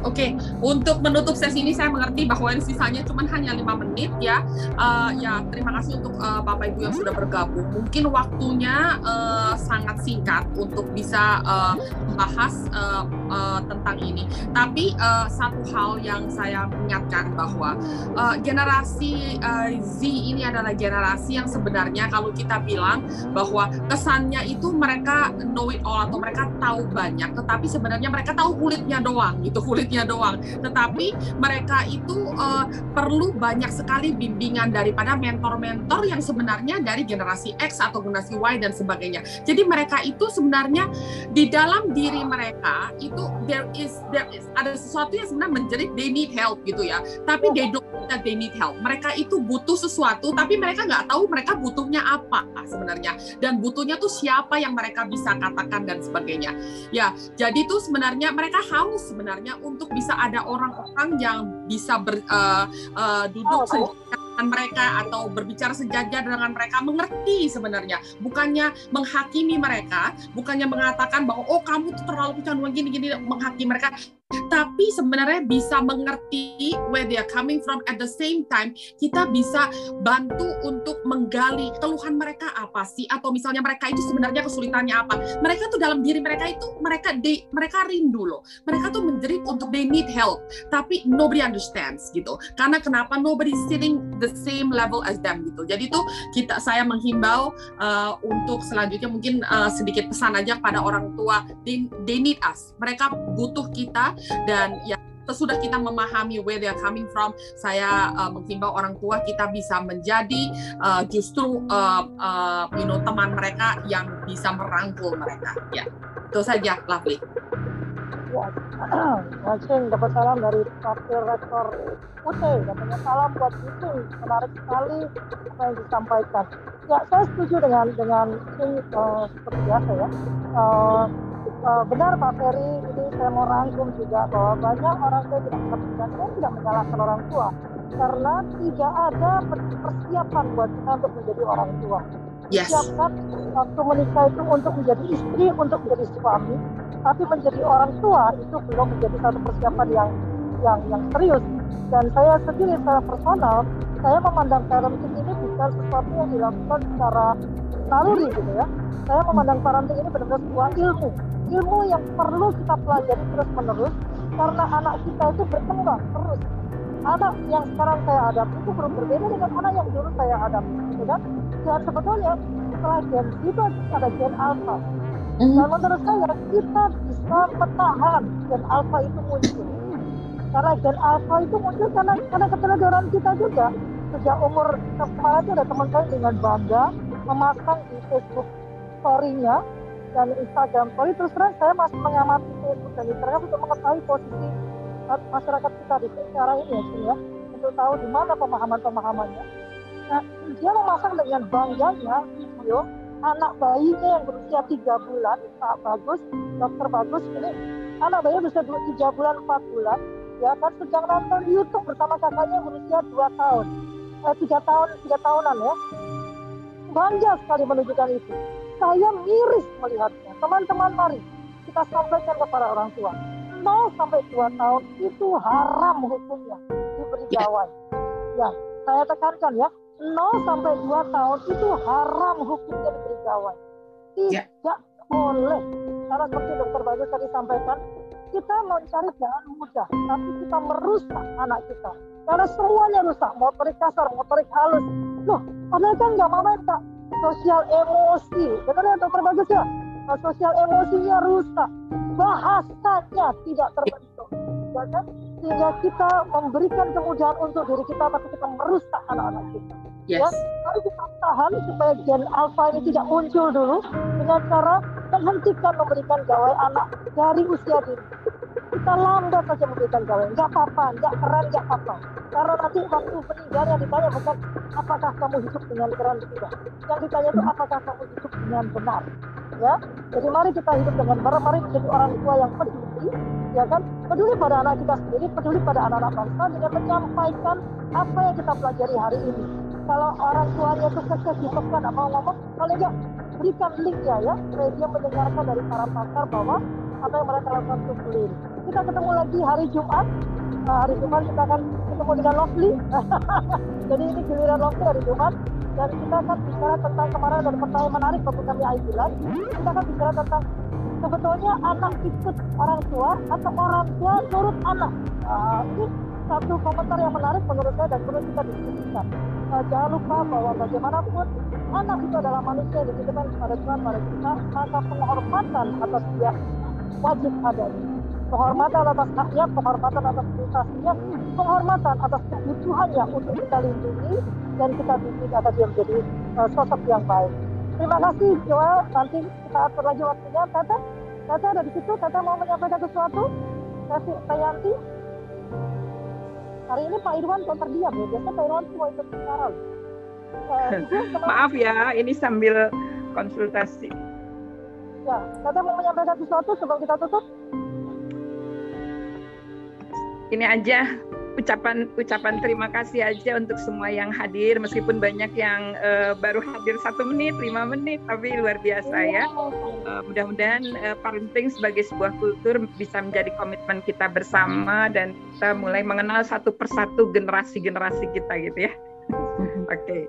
Oke, okay. untuk menutup sesi ini saya mengerti bahwa ini sisanya cuma hanya lima menit ya. Uh, ya terima kasih untuk uh, bapak ibu yang sudah bergabung. Mungkin waktunya uh, sangat singkat untuk bisa uh, membahas uh, uh, tentang ini. Tapi uh, satu hal yang saya ingatkan bahwa uh, generasi uh, Z ini adalah generasi yang sebenarnya kalau kita bilang bahwa kesannya itu mereka know it all atau mereka tahu banyak, tetapi sebenarnya mereka tahu kulitnya doang gitu kulitnya doang. Tetapi mereka itu uh, perlu banyak sekali bimbingan daripada mentor-mentor yang sebenarnya dari generasi X atau generasi Y dan sebagainya. Jadi mereka itu sebenarnya di dalam diri mereka itu there is there is ada sesuatu yang sebenarnya menjerit they need help gitu ya. Tapi they don't that they need help. Mereka itu butuh sesuatu tapi mereka nggak tahu mereka butuhnya apa sebenarnya dan butuhnya tuh siapa yang mereka bisa katakan dan sebagainya. Ya, jadi tuh sebenarnya mereka haus sebenarnya untuk bisa ada orang-orang yang bisa ber, uh, uh, duduk oh, mereka atau berbicara sejajar dengan mereka mengerti sebenarnya. Bukannya menghakimi mereka bukannya mengatakan bahwa oh kamu tuh terlalu kecanduan gini gini menghakimi mereka. Tapi sebenarnya bisa mengerti where they are coming from. At the same time kita bisa bantu untuk menggali keluhan mereka apa sih? Atau misalnya mereka itu sebenarnya kesulitannya apa? Mereka tuh dalam diri mereka itu mereka they, mereka rindu loh. Mereka tuh menjerit untuk they need help. Tapi nobody understands gitu. Karena kenapa nobody sitting the same level as them gitu jadi tuh kita saya menghimbau uh, untuk selanjutnya mungkin uh, sedikit pesan aja pada orang tua they, they need us mereka butuh kita dan ya sesudah kita memahami where they are coming from, saya uh, menghimbau orang tua kita bisa menjadi uh, justru uh, uh, you know teman mereka yang bisa merangkul mereka. Ya, itu saja, Lovely. Langsung dapat salam dari Wakil Rektor UT, katanya salam buat itu menarik sekali apa yang disampaikan. Ya, saya setuju dengan dengan ini uh, seperti biasa ya. Uh, uh, benar Pak Ferry, ini saya mau rangkum juga bahwa banyak orang tua tidak mengerti dan saya tidak menyalahkan orang tua karena tidak ada persiapan buat kita untuk menjadi orang tua. Yes. Siapkan waktu menikah itu untuk menjadi istri, untuk menjadi suami, tapi menjadi orang tua itu belum menjadi satu persiapan yang yang yang serius. Dan saya sendiri secara personal, saya memandang parenting ini bukan sesuatu yang dilakukan secara naluri gitu ya. Saya memandang parenting ini benar-benar sebuah ilmu, ilmu yang perlu kita pelajari terus menerus karena anak kita itu berkembang terus anak yang sekarang saya hadapi itu berbeda dengan anak yang dulu saya hadapi gitu kan dan sebetulnya setelah gen itu ada gen alpha mm-hmm. dan menurut saya kita bisa mentahan gen alpha itu muncul. Karena gen alpha itu muncul karena karena keteledoran kita juga. Sejak umur kemarin itu ada teman saya dengan bangga memasang di Facebook story-nya dan Instagram story. Terus terang saya masih mengamati Facebook dan Instagram untuk mengetahui posisi masyarakat kita di sekarang ini ya, ya. Untuk tahu di mana pemahaman-pemahamannya. Nah, dia memasang dengan bangganya video anak bayinya yang berusia tiga bulan, Pak Bagus, Dokter Bagus ini anak bayi berusia tiga bulan empat bulan, ya kan sedang nonton YouTube bersama kakaknya berusia dua tahun, eh, tiga tahun tiga tahunan ya. Bangga sekali menunjukkan itu saya miris melihatnya. Teman-teman mari kita sampaikan kepada orang tua. 0 sampai 2 tahun itu haram hukumnya diberi ya. gawai. Ya, saya tekankan ya. 0 sampai 2 tahun itu haram hukumnya diberi gawai. Ya. Tidak ya. boleh. Karena seperti dokter Bagus tadi sampaikan, kita mencari jalan mudah, tapi kita merusak anak kita. Karena semuanya rusak, motorik kasar, motorik halus. Loh, padahal kan nggak mau minta sosial emosi benar ya dokter bagus ya nah, sosial emosinya rusak bahasanya tidak terbentuk ya kan sehingga kita memberikan kemudahan untuk diri kita tapi kita merusak anak-anak kita yes. ya mari kita tahan supaya gen alpha ini tidak muncul dulu. Dengan cara menghentikan memberikan gawai anak dari usia dini. Kita lambat saja memberikan gawai. Nggak apa-apa nggak keren nggak apa-apa. Karena nanti waktu meninggal yang ditanya bukan apakah kamu hidup dengan keren tidak. Yang ditanya itu apakah kamu hidup dengan benar. Ya jadi mari kita hidup dengan benar. Mari menjadi orang tua yang peduli ya kan? Peduli pada anak kita sendiri peduli pada anak-anak bangsa dengan menyampaikan apa yang kita pelajari hari ini kalau orang tuanya itu kekeh ditekan apa ngomong kalau enggak berikan linknya ya. Supaya dia mendengarkan dari para pakar bahwa apa yang mereka lakukan itu clear kita ketemu lagi hari Jumat. Nah, hari Jumat kita akan ketemu dengan Lovely jadi ini giliran Lovely hari Jumat. Dan kita akan bicara tentang kemarin ada pertanyaan menarik waktu kami Aidilan kita akan bicara tentang sebetulnya anak ikut orang tua atau orang tua turut anak. Ini satu komentar yang menarik menurut saya dan perlu kita diskusikan uh, jangan lupa bahwa bagaimanapun anak itu adalah manusia yang dititipkan kepada Tuhan pada kita maka penghormatan atas dia wajib ada penghormatan atas haknya, penghormatan atas privasinya, penghormatan atas kebutuhannya untuk kita lindungi dan kita bimbing agar dia menjadi uh, sosok yang baik. Terima kasih Joel, nanti kita atur lagi waktunya. Tete, Tete ada di situ, Tete mau menyampaikan sesuatu? Kasih Tayanti. Hari ini Pak Irwan kok terdiam ya, biasanya Pak Irwan semua ikut bicara. Uh, Maaf ya, ini sambil konsultasi. Ya, Tete mau menyampaikan sesuatu sebelum kita tutup? ini aja ucapan ucapan terima kasih aja untuk semua yang hadir meskipun banyak yang uh, baru hadir satu menit lima menit tapi luar biasa ya uh, mudah-mudahan uh, parenting sebagai sebuah kultur bisa menjadi komitmen kita bersama dan kita mulai mengenal satu persatu generasi-generasi kita gitu ya oke okay.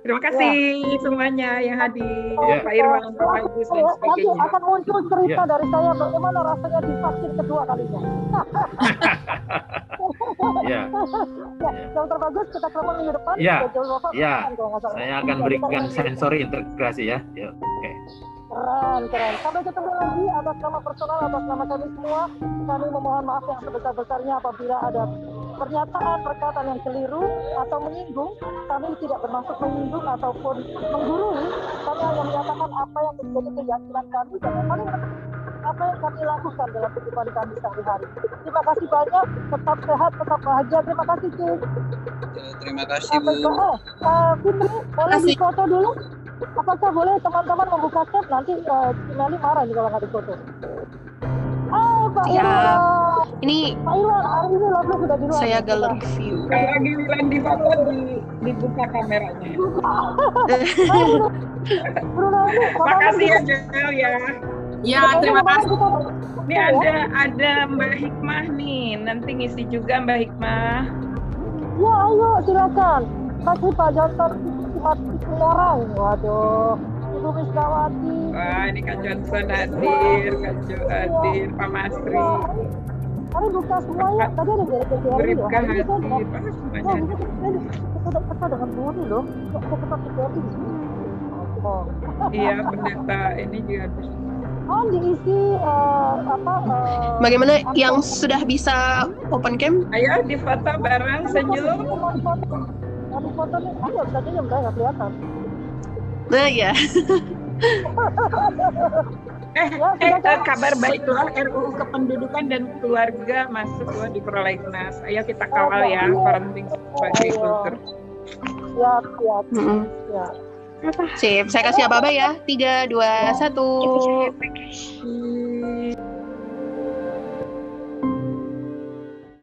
Terima kasih ya. semuanya yang hadir, ya. Pak Irwan, Pak Agus, dan sebagainya. Nanti akan muncul cerita ya. dari saya bagaimana rasanya divaksin kedua kalinya. ya. ya. Yang terbagus kita telepon minggu depan. Ya. Ya. Saya akan berikan sensori integrasi ya. ya. Oke. Okay. Keren, keren. Sampai ketemu lagi atas nama personal, atas nama kami semua. Kami memohon maaf yang sebesar-besarnya apabila ada pernyataan perkataan yang keliru atau menyinggung. Kami tidak bermaksud menyinggung ataupun menggurui. Kami hanya menyatakan apa yang menjadi keyakinan kami dan yang paling penting apa yang kami lakukan dalam kehidupan kami sehari-hari. Terima kasih banyak, tetap sehat, tetap bahagia. Terima kasih, Cik. Terima kasih, Bu. Uh, Fitri, boleh difoto dulu? Apakah boleh teman-teman membuka chat? Nanti uh, Meli marah nih kalau nggak difoto. Oh, Pak ya. Ini Pak Iwan, hari ini Lovely sudah di luar. Saya gallery view. Kalau giliran di foto di dibuka kameranya. Bruno ini. Makasih ya Jel ya. Ya, terima kasih. Ini ada ada Mbak Hikmah nih, nanti ngisi juga Mbak Hikmah. Ya, ayo silakan. Kasih Pak Jantan orang. Waduh. Ibu Misdawati. Wah, ini Kak Johnson hadir, Kak Jo hadir, Pak Masri. Hari buka semuanya. Tadi ada dari KJRI Beripka hadir, Pak semuanya. Kita kita dengan Budi loh. Kita tempat KJRI. Oh. Iya, pendeta ini juga. Oh, diisi uh, apa? Uh, Bagaimana yang sudah bisa open cam? Ayo di foto bareng senyum. Ada foto nih, ayo bisa senyum, nggak kelihatan. Nah ya. eh, eh, eh, kabar baik loh RUU kependudukan dan keluarga masuk loh di prolegnas. Ayo kita kawal ya parenting sebagai kultur. Siap, siap, Mm-mm. Siap. Sip, saya kasih apa-apa ya. Tiga, dua, satu. Hmm.